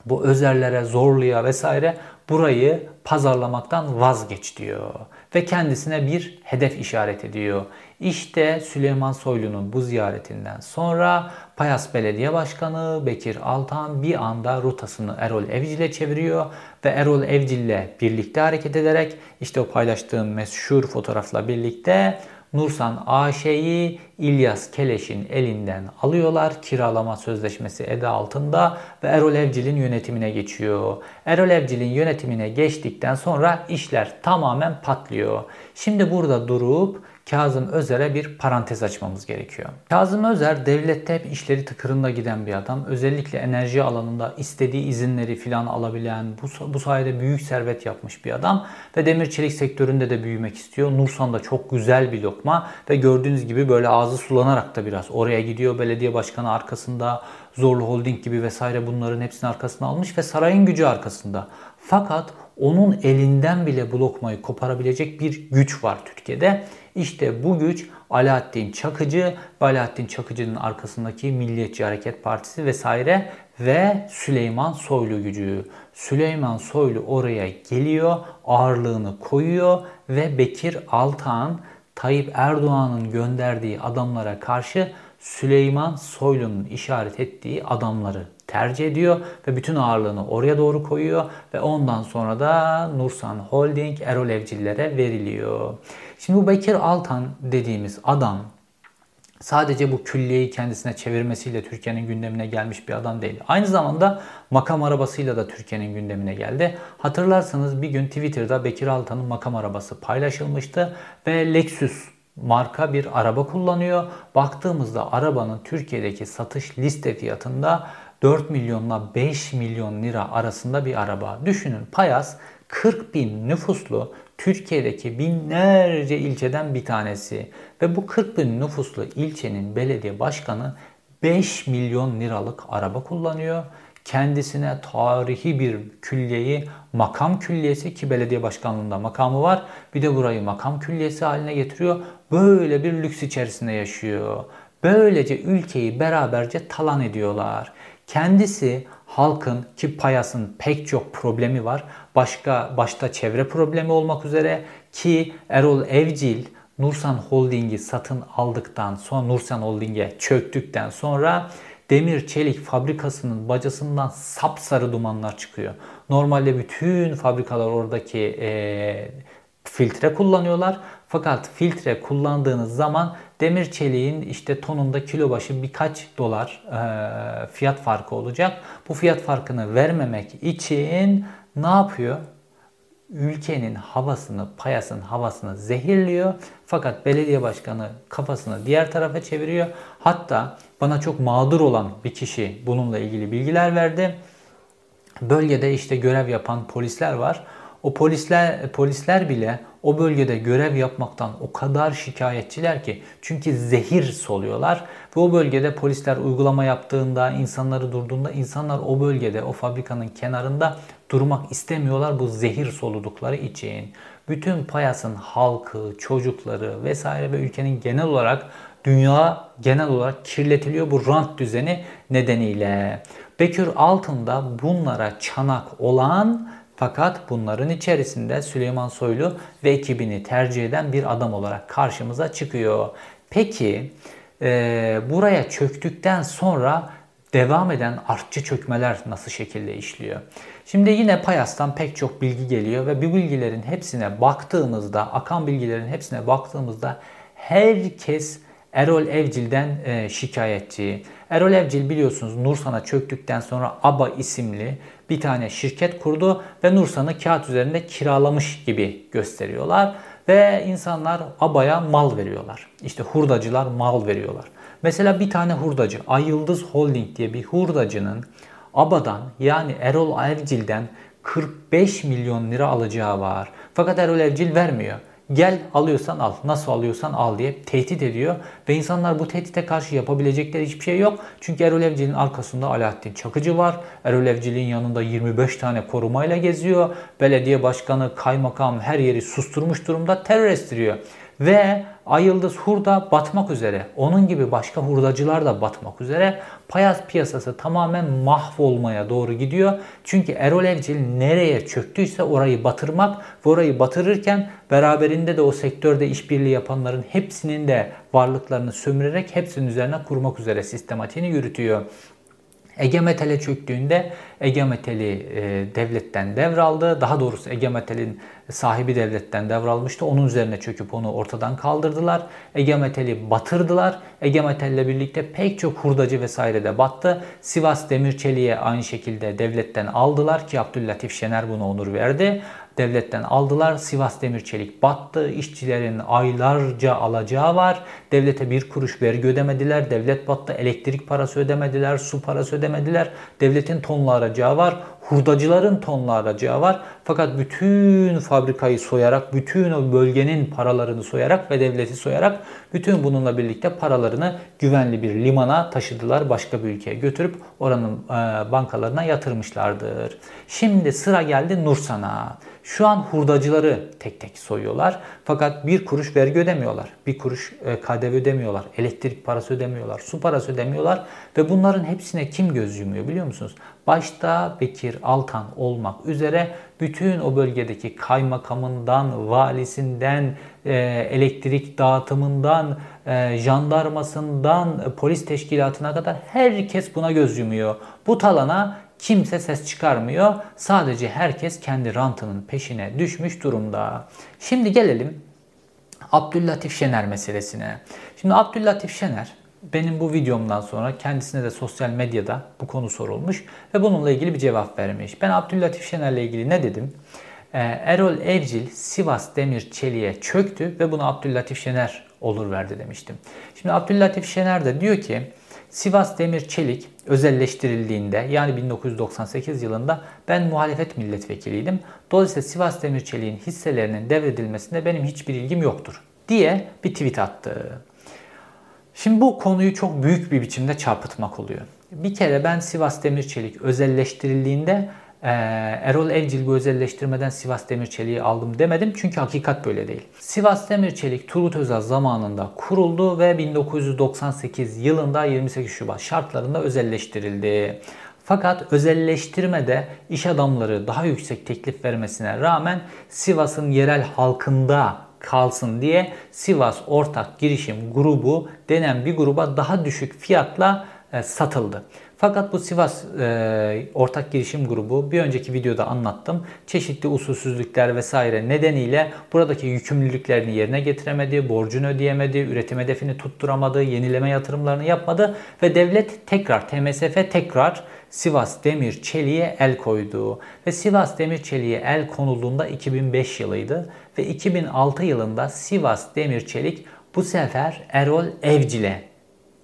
bu özerlere, zorluya vesaire burayı pazarlamaktan vazgeç diyor. Ve kendisine bir hedef işaret ediyor. İşte Süleyman Soylu'nun bu ziyaretinden sonra Payas Belediye Başkanı Bekir Altan bir anda rotasını Erol Evcil'e çeviriyor ve Erol Evcil'le birlikte hareket ederek işte o paylaştığım meşhur fotoğrafla birlikte Nursan AŞ'yi İlyas Keleş'in elinden alıyorlar. Kiralama sözleşmesi eda altında ve Erol Evcil'in yönetimine geçiyor. Erol Evcil'in yönetimine geçtikten sonra işler tamamen patlıyor. Şimdi burada durup Kazım Özer'e bir parantez açmamız gerekiyor. Kazım Özer devlette hep işleri tıkırında giden bir adam. Özellikle enerji alanında istediği izinleri filan alabilen, bu, bu sayede büyük servet yapmış bir adam. Ve demir çelik sektöründe de büyümek istiyor. Nursan'da çok güzel bir lokma ve gördüğünüz gibi böyle ağzı sulanarak da biraz oraya gidiyor. Belediye başkanı arkasında, Zorlu Holding gibi vesaire bunların hepsini arkasına almış ve sarayın gücü arkasında. Fakat onun elinden bile bu lokmayı koparabilecek bir güç var Türkiye'de. İşte bu güç Alaaddin Çakıcı ve Alaaddin Çakıcı'nın arkasındaki Milliyetçi Hareket Partisi vesaire ve Süleyman Soylu gücü. Süleyman Soylu oraya geliyor, ağırlığını koyuyor ve Bekir Altan Tayyip Erdoğan'ın gönderdiği adamlara karşı Süleyman Soylu'nun işaret ettiği adamları tercih ediyor ve bütün ağırlığını oraya doğru koyuyor ve ondan sonra da Nursan Holding Erol Evcillere veriliyor. Şimdi bu Bekir Altan dediğimiz adam sadece bu külliyeyi kendisine çevirmesiyle Türkiye'nin gündemine gelmiş bir adam değil. Aynı zamanda makam arabasıyla da Türkiye'nin gündemine geldi. Hatırlarsanız bir gün Twitter'da Bekir Altan'ın makam arabası paylaşılmıştı ve Lexus marka bir araba kullanıyor. Baktığımızda arabanın Türkiye'deki satış liste fiyatında 4 milyonla 5 milyon lira arasında bir araba. Düşünün Payas 40 bin nüfuslu Türkiye'deki binlerce ilçeden bir tanesi. Ve bu 40 bin nüfuslu ilçenin belediye başkanı 5 milyon liralık araba kullanıyor. Kendisine tarihi bir külliyeyi makam külliyesi ki belediye başkanlığında makamı var. Bir de burayı makam külliyesi haline getiriyor. Böyle bir lüks içerisinde yaşıyor. Böylece ülkeyi beraberce talan ediyorlar. Kendisi halkın ki Payas'ın pek çok problemi var. Başka başta çevre problemi olmak üzere ki Erol Evcil Nursan Holding'i satın aldıktan sonra Nursan Holding'e çöktükten sonra demir çelik fabrikasının bacasından sapsarı dumanlar çıkıyor. Normalde bütün fabrikalar oradaki e, filtre kullanıyorlar. Fakat filtre kullandığınız zaman demir çeliğin işte tonunda kilo başı birkaç dolar e, fiyat farkı olacak. Bu fiyat farkını vermemek için ne yapıyor? Ülkenin havasını, payasın havasını zehirliyor. Fakat belediye başkanı kafasını diğer tarafa çeviriyor. Hatta bana çok mağdur olan bir kişi bununla ilgili bilgiler verdi. Bölgede işte görev yapan polisler var. O polisler polisler bile o bölgede görev yapmaktan o kadar şikayetçiler ki çünkü zehir soluyorlar ve o bölgede polisler uygulama yaptığında, insanları durduğunda insanlar o bölgede, o fabrikanın kenarında durmak istemiyorlar bu zehir soludukları için. Bütün Payas'ın halkı, çocukları vesaire ve ülkenin genel olarak dünya genel olarak kirletiliyor bu rant düzeni nedeniyle. Bekir Altın'da bunlara çanak olan fakat bunların içerisinde Süleyman Soylu ve ekibini tercih eden bir adam olarak karşımıza çıkıyor. Peki e, buraya çöktükten sonra devam eden artçı çökmeler nasıl şekilde işliyor? Şimdi yine Payas'tan pek çok bilgi geliyor ve bu bilgilerin hepsine baktığımızda, akan bilgilerin hepsine baktığımızda herkes Erol Evcil'den e, şikayetçi. Erol Evcil biliyorsunuz Nursan'a çöktükten sonra ABA isimli bir tane şirket kurdu ve Nursan'ı kağıt üzerinde kiralamış gibi gösteriyorlar. Ve insanlar ABA'ya mal veriyorlar. İşte hurdacılar mal veriyorlar. Mesela bir tane hurdacı, Ay Yıldız Holding diye bir hurdacının ABA'dan yani Erol Evcil'den 45 milyon lira alacağı var. Fakat Erol Evcil vermiyor. Gel alıyorsan al, nasıl alıyorsan al diye tehdit ediyor. Ve insanlar bu tehdite karşı yapabilecekleri hiçbir şey yok. Çünkü Erol Evcil'in arkasında Alaaddin Çakıcı var. Erol Evcil'in yanında 25 tane korumayla geziyor. Belediye başkanı, kaymakam her yeri susturmuş durumda terör estiriyor. Ve Ayıldız hurda batmak üzere. Onun gibi başka hurdacılar da batmak üzere. Payas piyasası tamamen mahvolmaya doğru gidiyor. Çünkü Erol Evcil nereye çöktüyse orayı batırmak ve orayı batırırken beraberinde de o sektörde işbirliği yapanların hepsinin de varlıklarını sömürerek hepsinin üzerine kurmak üzere sistematiğini yürütüyor. Ege Metal'e çöktüğünde Ege Metal'i e, devletten devraldı. Daha doğrusu Ege Metal'in sahibi devletten devralmıştı. Onun üzerine çöküp onu ortadan kaldırdılar. Ege Metal'i batırdılar. Ege Metal ile birlikte pek çok hurdacı vesaire de battı. Sivas Demirçeli'ye aynı şekilde devletten aldılar ki Abdüllatif Şener bunu onur verdi devletten aldılar. Sivas Demirçelik battı. İşçilerin aylarca alacağı var. Devlete bir kuruş vergi ödemediler. Devlet battı. Elektrik parası ödemediler. Su parası ödemediler. Devletin tonla aracağı var. Hurdacıların tonla aracağı var. Fakat bütün fabrikayı soyarak, bütün o bölgenin paralarını soyarak ve devleti soyarak bütün bununla birlikte paralarını güvenli bir limana taşıdılar. Başka bir ülkeye götürüp oranın bankalarına yatırmışlardır. Şimdi sıra geldi Nursan'a. Şu an hurdacıları tek tek soyuyorlar. Fakat bir kuruş vergi ödemiyorlar. Bir kuruş e, KDV ödemiyorlar. Elektrik parası ödemiyorlar. Su parası ödemiyorlar. Ve bunların hepsine kim göz yumuyor biliyor musunuz? Başta Bekir Altan olmak üzere bütün o bölgedeki kaymakamından, valisinden, e, elektrik dağıtımından, e, jandarmasından, polis teşkilatına kadar herkes buna göz yumuyor. Bu talana kimse ses çıkarmıyor. Sadece herkes kendi rantının peşine düşmüş durumda. Şimdi gelelim Abdüllatif Şener meselesine. Şimdi Abdüllatif Şener benim bu videomdan sonra kendisine de sosyal medyada bu konu sorulmuş ve bununla ilgili bir cevap vermiş. Ben Abdüllatif Şener'le ilgili ne dedim? Ee, Erol Evcil Sivas Demir Çelik'e çöktü ve bunu Abdüllatif Şener olur verdi demiştim. Şimdi Abdüllatif Şener de diyor ki Sivas Demir Çelik özelleştirildiğinde yani 1998 yılında ben muhalefet milletvekiliydim. Dolayısıyla Sivas Demir Çelik'in hisselerinin devredilmesinde benim hiçbir ilgim yoktur diye bir tweet attı. Şimdi bu konuyu çok büyük bir biçimde çarpıtmak oluyor. Bir kere ben Sivas Demir Çelik özelleştirildiğinde ee, Erol Evcil bu özelleştirmeden Sivas Demir Çelik'i aldım demedim çünkü hakikat böyle değil. Sivas Demir Çelik Turgut Özal zamanında kuruldu ve 1998 yılında 28 Şubat şartlarında özelleştirildi. Fakat özelleştirmede iş adamları daha yüksek teklif vermesine rağmen Sivas'ın yerel halkında kalsın diye Sivas Ortak Girişim Grubu denen bir gruba daha düşük fiyatla e, satıldı. Fakat bu Sivas e, Ortak Girişim Grubu bir önceki videoda anlattım. Çeşitli usulsüzlükler vesaire nedeniyle buradaki yükümlülüklerini yerine getiremedi, borcunu ödeyemedi, üretim hedefini tutturamadı, yenileme yatırımlarını yapmadı ve devlet tekrar TMSF tekrar Sivas Demir Çelik'e el koydu. Ve Sivas Demir Çelik'e el konulduğunda 2005 yılıydı ve 2006 yılında Sivas Demir Çelik bu sefer Erol Evcil'e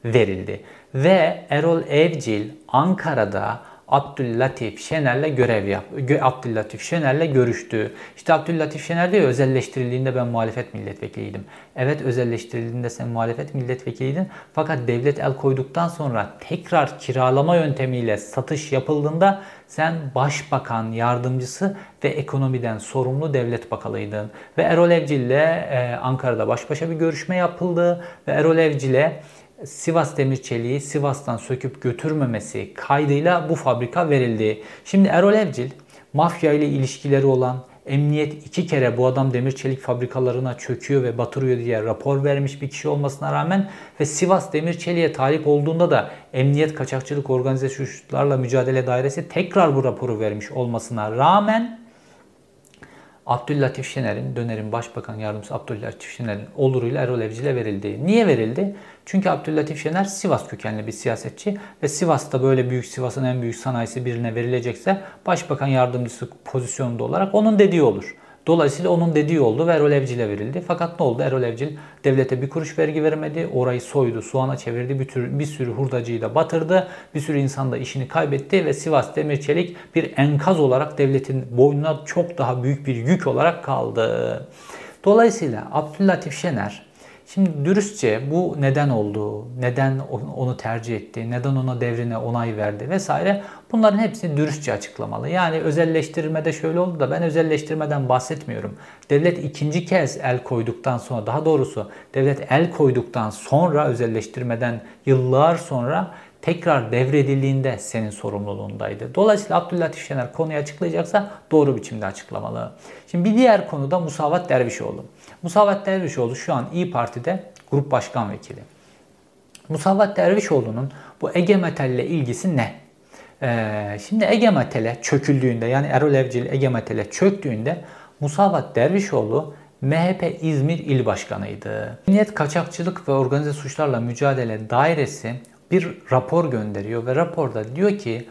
verildi. Ve Erol Evcil Ankara'da Abdüllatif Şener'le görev yap. Abdüllatif Şener'le görüştü. İşte Abdüllatif Şener diyor özelleştirildiğinde ben muhalefet milletvekiliydim. Evet özelleştirildiğinde sen muhalefet milletvekiliydin. Fakat devlet el koyduktan sonra tekrar kiralama yöntemiyle satış yapıldığında sen başbakan yardımcısı ve ekonomiden sorumlu devlet bakanıydın. Ve Erol Evcil ile e, Ankara'da baş başa bir görüşme yapıldı ve Erol Evcil'e Sivas Demirçeliği Sivas'tan söküp götürmemesi kaydıyla bu fabrika verildi. Şimdi Erol Evcil mafya ile ilişkileri olan emniyet iki kere bu adam demir çelik fabrikalarına çöküyor ve batırıyor diye rapor vermiş bir kişi olmasına rağmen ve Sivas Demir Çelik'e talip olduğunda da Emniyet Kaçakçılık Organize Suçlarla Mücadele Dairesi tekrar bu raporu vermiş olmasına rağmen Abdüllatif Şener'in, dönerin başbakan yardımcısı Abdüllatif Şener'in oluruyla Erol Evcil'e verildi. Niye verildi? Çünkü Abdüllatif Şener Sivas kökenli bir siyasetçi ve Sivas'ta böyle büyük Sivas'ın en büyük sanayisi birine verilecekse başbakan yardımcısı pozisyonunda olarak onun dediği olur. Dolayısıyla onun dediği oldu ve Erol Evcil'e verildi. Fakat ne oldu? Erol Evcil devlete bir kuruş vergi vermedi. Orayı soydu, soğana çevirdi. Bir, tür, bir sürü hurdacıyı da batırdı. Bir sürü insan da işini kaybetti ve Sivas Demirçelik bir enkaz olarak devletin boynuna çok daha büyük bir yük olarak kaldı. Dolayısıyla Abdüllatif Şener Şimdi dürüstçe bu neden oldu, neden onu tercih etti, neden ona devrine onay verdi vesaire bunların hepsini dürüstçe açıklamalı. Yani özelleştirmede şöyle oldu da ben özelleştirmeden bahsetmiyorum. Devlet ikinci kez el koyduktan sonra daha doğrusu devlet el koyduktan sonra özelleştirmeden yıllar sonra tekrar devredildiğinde senin sorumluluğundaydı. Dolayısıyla Abdüllatif Şener konuyu açıklayacaksa doğru biçimde açıklamalı. Şimdi bir diğer konu da Musavat Dervişoğlu. Musavat Dervişoğlu şu an İyi Parti'de grup başkan vekili. Musavat Dervişoğlu'nun bu Ege Metal ile ilgisi ne? Ee, şimdi Ege Metal'e çöküldüğünde yani Erol Evcil Ege Metal'e çöktüğünde Musavat Dervişoğlu MHP İzmir İl Başkanıydı. Emniyet Kaçakçılık ve Organize Suçlarla Mücadele Dairesi bir rapor gönderiyor ve raporda diyor ki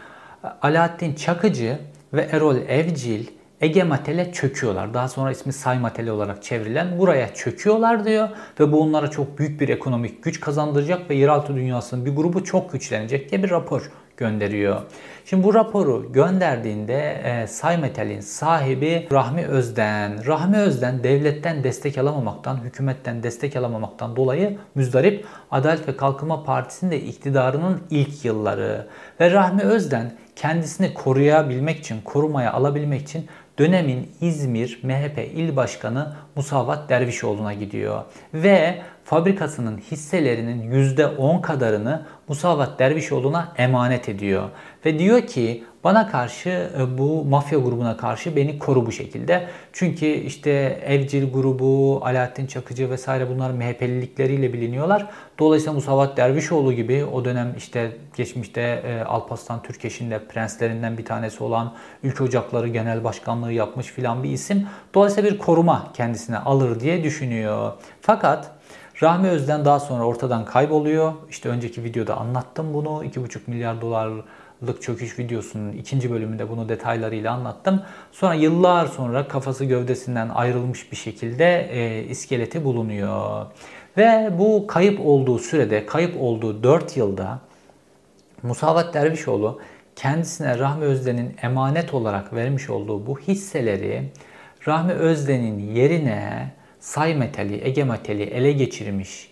Alaaddin Çakıcı ve Erol Evcil Ege Matel'e çöküyorlar. Daha sonra ismi Say Matele olarak çevrilen buraya çöküyorlar diyor ve bu onlara çok büyük bir ekonomik güç kazandıracak ve yeraltı dünyasının bir grubu çok güçlenecek diye bir rapor gönderiyor. Şimdi bu raporu gönderdiğinde e, Saymetel'in sahibi Rahmi Özden. Rahmi Özden devletten destek alamamaktan, hükümetten destek alamamaktan dolayı müzdarip Adalet ve Kalkınma Partisi'nin de iktidarının ilk yılları. Ve Rahmi Özden kendisini koruyabilmek için, korumaya alabilmek için dönemin İzmir MHP İl Başkanı Musavat Dervişoğlu'na gidiyor. Ve fabrikasının hisselerinin %10 kadarını Musavat Dervişoğlu'na emanet ediyor. Ve diyor ki bana karşı e, bu mafya grubuna karşı beni koru bu şekilde. Çünkü işte Evcil grubu, Alaaddin Çakıcı vesaire bunlar MHP'lilikleriyle biliniyorlar. Dolayısıyla Musavat Dervişoğlu gibi o dönem işte geçmişte e, Alparslan Türkeş'in de prenslerinden bir tanesi olan Ülke Ocakları Genel Başkanlığı yapmış filan bir isim. Dolayısıyla bir koruma kendisine alır diye düşünüyor. Fakat Rahmi Özden daha sonra ortadan kayboluyor. İşte önceki videoda anlattım bunu. 2,5 milyar dolarlık çöküş videosunun ikinci bölümünde bunu detaylarıyla anlattım. Sonra yıllar sonra kafası gövdesinden ayrılmış bir şekilde e, iskeleti bulunuyor. Ve bu kayıp olduğu sürede, kayıp olduğu 4 yılda Musavat Dervişoğlu kendisine Rahmi Özden'in emanet olarak vermiş olduğu bu hisseleri Rahmi Özden'in yerine Say Metali, Ege Metali ele geçirmiş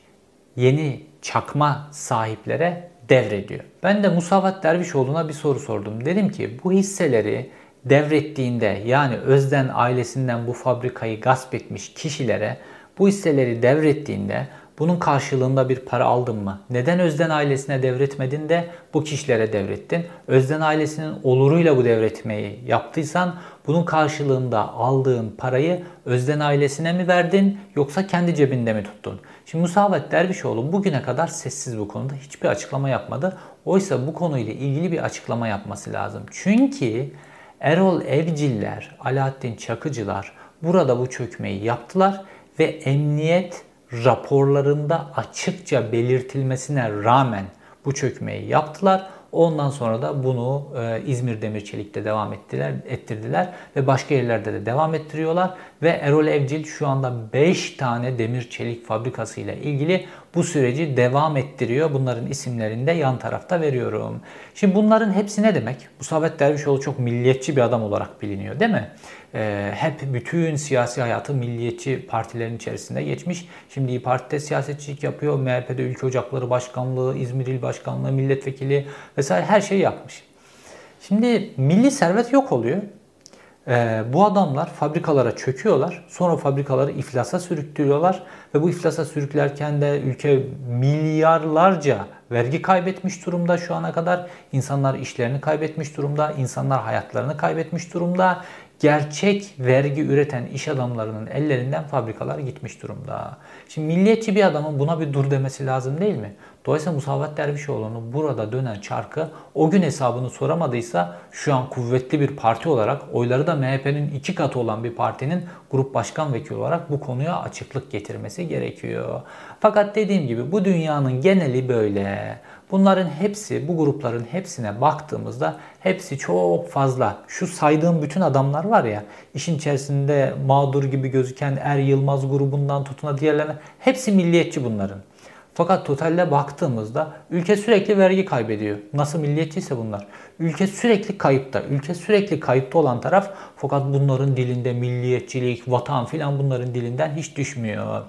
yeni çakma sahiplere devrediyor. Ben de Musavat Dervişoğlu'na bir soru sordum. Dedim ki bu hisseleri devrettiğinde yani Özden ailesinden bu fabrikayı gasp etmiş kişilere bu hisseleri devrettiğinde bunun karşılığında bir para aldın mı? Neden Özden ailesine devretmedin de bu kişilere devrettin? Özden ailesinin oluruyla bu devretmeyi yaptıysan bunun karşılığında aldığın parayı Özden ailesine mi verdin yoksa kendi cebinde mi tuttun? Şimdi Musavat Dervişoğlu bugüne kadar sessiz bu konuda hiçbir açıklama yapmadı. Oysa bu konuyla ilgili bir açıklama yapması lazım. Çünkü Erol Evciller, Alaaddin Çakıcılar burada bu çökmeyi yaptılar ve emniyet raporlarında açıkça belirtilmesine rağmen bu çökmeyi yaptılar. Ondan sonra da bunu e, İzmir Demir Çelik'te devam ettiler, ettirdiler ve başka yerlerde de devam ettiriyorlar. Ve Erol Evcil şu anda 5 tane demir çelik fabrikası ile ilgili bu süreci devam ettiriyor. Bunların isimlerini de yan tarafta veriyorum. Şimdi bunların hepsi ne demek? Bu Savet Dervişoğlu çok milliyetçi bir adam olarak biliniyor değil mi? Ee, hep bütün siyasi hayatı milliyetçi partilerin içerisinde geçmiş. Şimdi İYİ Parti'de siyasetçilik yapıyor. MHP'de Ülke Ocakları Başkanlığı, İzmir İl Başkanlığı, Milletvekili vesaire her şeyi yapmış. Şimdi milli servet yok oluyor. Ee, bu adamlar fabrikalara çöküyorlar. Sonra fabrikaları iflasa sürüklüyorlar. Ve bu iflasa sürüklerken de ülke milyarlarca vergi kaybetmiş durumda şu ana kadar. İnsanlar işlerini kaybetmiş durumda. insanlar hayatlarını kaybetmiş durumda. Gerçek vergi üreten iş adamlarının ellerinden fabrikalar gitmiş durumda. Şimdi milliyetçi bir adamın buna bir dur demesi lazım değil mi? Dolayısıyla Musavat Dervişoğlu'nun burada dönen çarkı o gün hesabını soramadıysa şu an kuvvetli bir parti olarak oyları da MHP'nin iki katı olan bir partinin grup başkan vekili olarak bu konuya açıklık getirmesi gerekiyor. Fakat dediğim gibi bu dünyanın geneli böyle. Bunların hepsi, bu grupların hepsine baktığımızda hepsi çok fazla. Şu saydığım bütün adamlar var ya, işin içerisinde mağdur gibi gözüken Er Yılmaz grubundan tutuna diğerlerine hepsi milliyetçi bunların. Fakat totalde baktığımızda ülke sürekli vergi kaybediyor. Nasıl milliyetçiyse bunlar. Ülke sürekli kayıpta. Ülke sürekli kayıpta olan taraf fakat bunların dilinde milliyetçilik, vatan filan bunların dilinden hiç düşmüyor.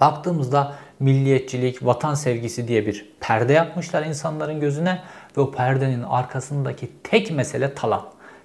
Baktığımızda milliyetçilik, vatan sevgisi diye bir perde yapmışlar insanların gözüne ve o perdenin arkasındaki tek mesele talan.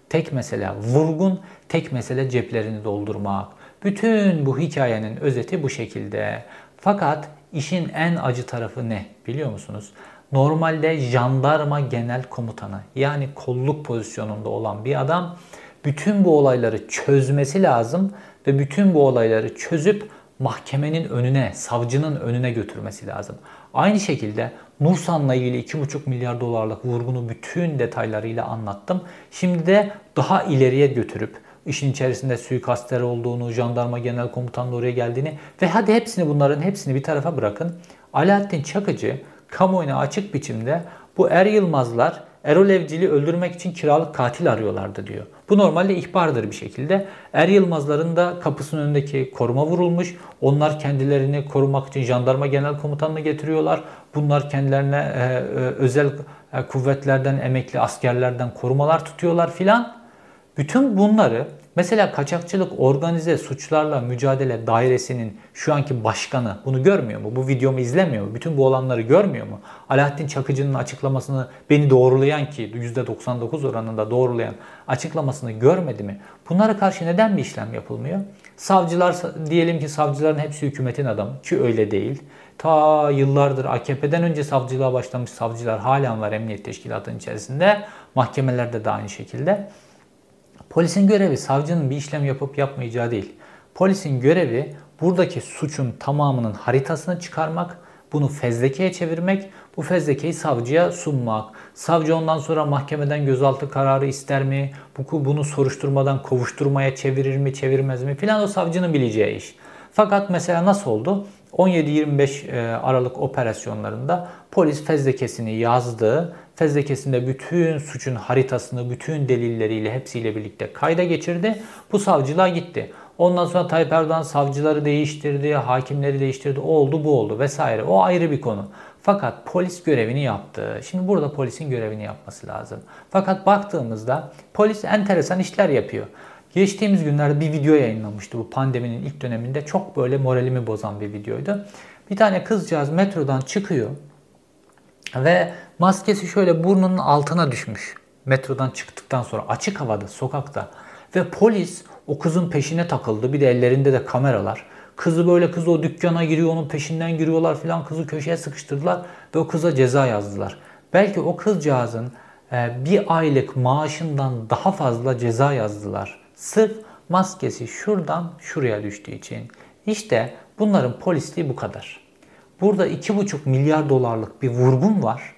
Tek mesele vurgun, tek mesele ceplerini doldurmak. Bütün bu hikayenin özeti bu şekilde. Fakat işin en acı tarafı ne biliyor musunuz? Normalde jandarma genel komutanı yani kolluk pozisyonunda olan bir adam bütün bu olayları çözmesi lazım ve bütün bu olayları çözüp mahkemenin önüne, savcının önüne götürmesi lazım. Aynı şekilde Nursan'la ilgili 2,5 milyar dolarlık vurgunu bütün detaylarıyla anlattım. Şimdi de daha ileriye götürüp işin içerisinde suikastler olduğunu, jandarma genel komutanlığı oraya geldiğini ve hadi hepsini bunların hepsini bir tarafa bırakın. Alaaddin Çakıcı kamuoyuna açık biçimde bu Er Yılmazlar Erol Evcil'i öldürmek için kiralık katil arıyorlardı diyor. Bu normalde ihbardır bir şekilde. Er Yılmazların da kapısının önündeki koruma vurulmuş. Onlar kendilerini korumak için jandarma genel komutanını getiriyorlar. Bunlar kendilerine e, e, özel e, kuvvetlerden, emekli askerlerden korumalar tutuyorlar filan. Bütün bunları mesela kaçakçılık organize suçlarla mücadele dairesinin şu anki başkanı bunu görmüyor mu? Bu videomu izlemiyor mu? Bütün bu olanları görmüyor mu? Alaaddin Çakıcı'nın açıklamasını beni doğrulayan ki %99 oranında doğrulayan açıklamasını görmedi mi? Bunlara karşı neden bir işlem yapılmıyor? Savcılar diyelim ki savcıların hepsi hükümetin adamı ki öyle değil. Ta yıllardır AKP'den önce savcılığa başlamış savcılar halen var emniyet teşkilatının içerisinde. Mahkemelerde de aynı şekilde. Polisin görevi savcının bir işlem yapıp yapmayacağı değil. Polisin görevi buradaki suçun tamamının haritasını çıkarmak, bunu fezlekeye çevirmek, bu fezlekeyi savcıya sunmak. Savcı ondan sonra mahkemeden gözaltı kararı ister mi? Bu, bunu soruşturmadan kovuşturmaya çevirir mi, çevirmez mi filan o savcının bileceği iş. Fakat mesela nasıl oldu? 17-25 e, Aralık operasyonlarında polis fezlekesini yazdı. Fezlekesinde bütün suçun haritasını, bütün delilleriyle hepsiyle birlikte kayda geçirdi. Bu savcılığa gitti. Ondan sonra Tayyip Erdoğan savcıları değiştirdi, hakimleri değiştirdi, oldu bu oldu vesaire. O ayrı bir konu. Fakat polis görevini yaptı. Şimdi burada polisin görevini yapması lazım. Fakat baktığımızda polis enteresan işler yapıyor. Geçtiğimiz günlerde bir video yayınlamıştı bu pandeminin ilk döneminde. Çok böyle moralimi bozan bir videoydu. Bir tane kızcağız metrodan çıkıyor ve maskesi şöyle burnunun altına düşmüş. Metrodan çıktıktan sonra açık havada, sokakta. Ve polis o kızın peşine takıldı. Bir de ellerinde de kameralar. Kızı böyle kız o dükkana giriyor, onun peşinden giriyorlar filan. Kızı köşeye sıkıştırdılar ve o kıza ceza yazdılar. Belki o kızcağızın e, bir aylık maaşından daha fazla ceza yazdılar. Sırf maskesi şuradan şuraya düştüğü için. İşte bunların polisliği bu kadar. Burada 2,5 milyar dolarlık bir vurgun var.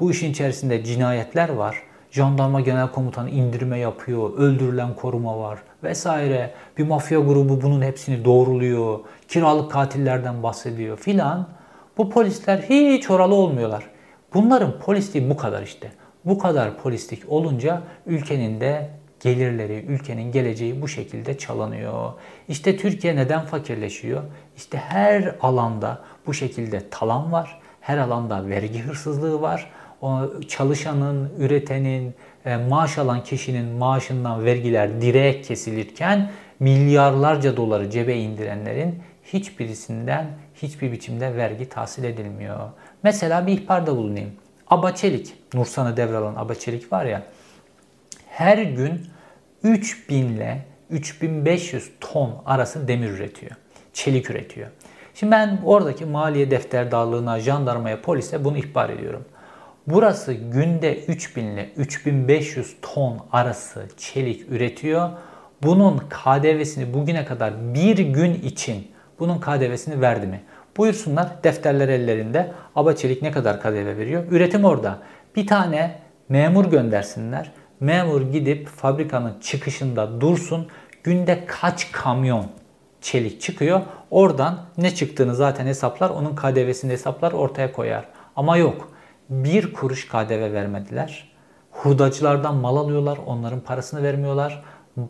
Bu işin içerisinde cinayetler var. Jandarma Genel Komutanı indirme yapıyor, öldürülen koruma var vesaire. Bir mafya grubu bunun hepsini doğruluyor, kiralık katillerden bahsediyor filan. Bu polisler hiç oralı olmuyorlar. Bunların polisliği bu kadar işte. Bu kadar polislik olunca ülkenin de gelirleri, ülkenin geleceği bu şekilde çalınıyor. İşte Türkiye neden fakirleşiyor? İşte her alanda bu şekilde talan var. Her alanda vergi hırsızlığı var. Çalışanın, üretenin, e, maaş alan kişinin maaşından vergiler direkt kesilirken milyarlarca doları cebe indirenlerin hiçbirisinden hiçbir biçimde vergi tahsil edilmiyor. Mesela bir ihbarda bulunayım. Abaçelik, Nursan'ı devralan Abaçelik var ya, her gün 3000 ile 3500 ton arası demir üretiyor. Çelik üretiyor. Şimdi ben oradaki maliye defterdarlığına, jandarmaya, polise bunu ihbar ediyorum. Burası günde 3000 ile 3500 ton arası çelik üretiyor. Bunun KDV'sini bugüne kadar bir gün için bunun KDV'sini verdi mi? Buyursunlar defterler ellerinde. Aba Çelik ne kadar KDV veriyor? Üretim orada. Bir tane memur göndersinler. Memur gidip fabrikanın çıkışında dursun. Günde kaç kamyon çelik çıkıyor. Oradan ne çıktığını zaten hesaplar. Onun KDV'sini hesaplar ortaya koyar. Ama yok. Bir kuruş KDV vermediler. Hurdacılardan mal alıyorlar. Onların parasını vermiyorlar.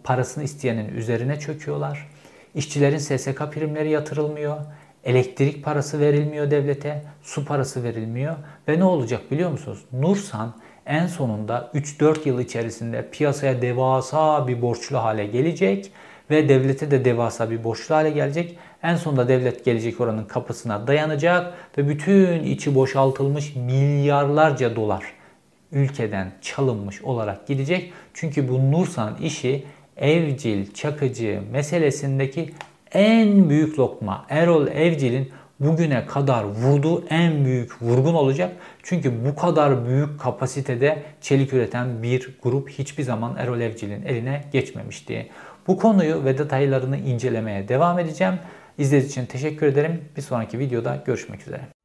Parasını isteyenin üzerine çöküyorlar. İşçilerin SSK primleri yatırılmıyor. Elektrik parası verilmiyor devlete. Su parası verilmiyor. Ve ne olacak biliyor musunuz? Nursan en sonunda 3-4 yıl içerisinde piyasaya devasa bir borçlu hale gelecek ve devlete de devasa bir borçlu hale gelecek. En sonunda devlet gelecek oranın kapısına dayanacak ve bütün içi boşaltılmış milyarlarca dolar ülkeden çalınmış olarak gidecek. Çünkü bu Nursan işi Evcil, Çakıcı meselesindeki en büyük lokma. Erol Evcil'in bugüne kadar vurduğu en büyük vurgun olacak. Çünkü bu kadar büyük kapasitede çelik üreten bir grup hiçbir zaman Erol Evcil'in eline geçmemişti. Bu konuyu ve detaylarını incelemeye devam edeceğim. İzlediğiniz için teşekkür ederim. Bir sonraki videoda görüşmek üzere.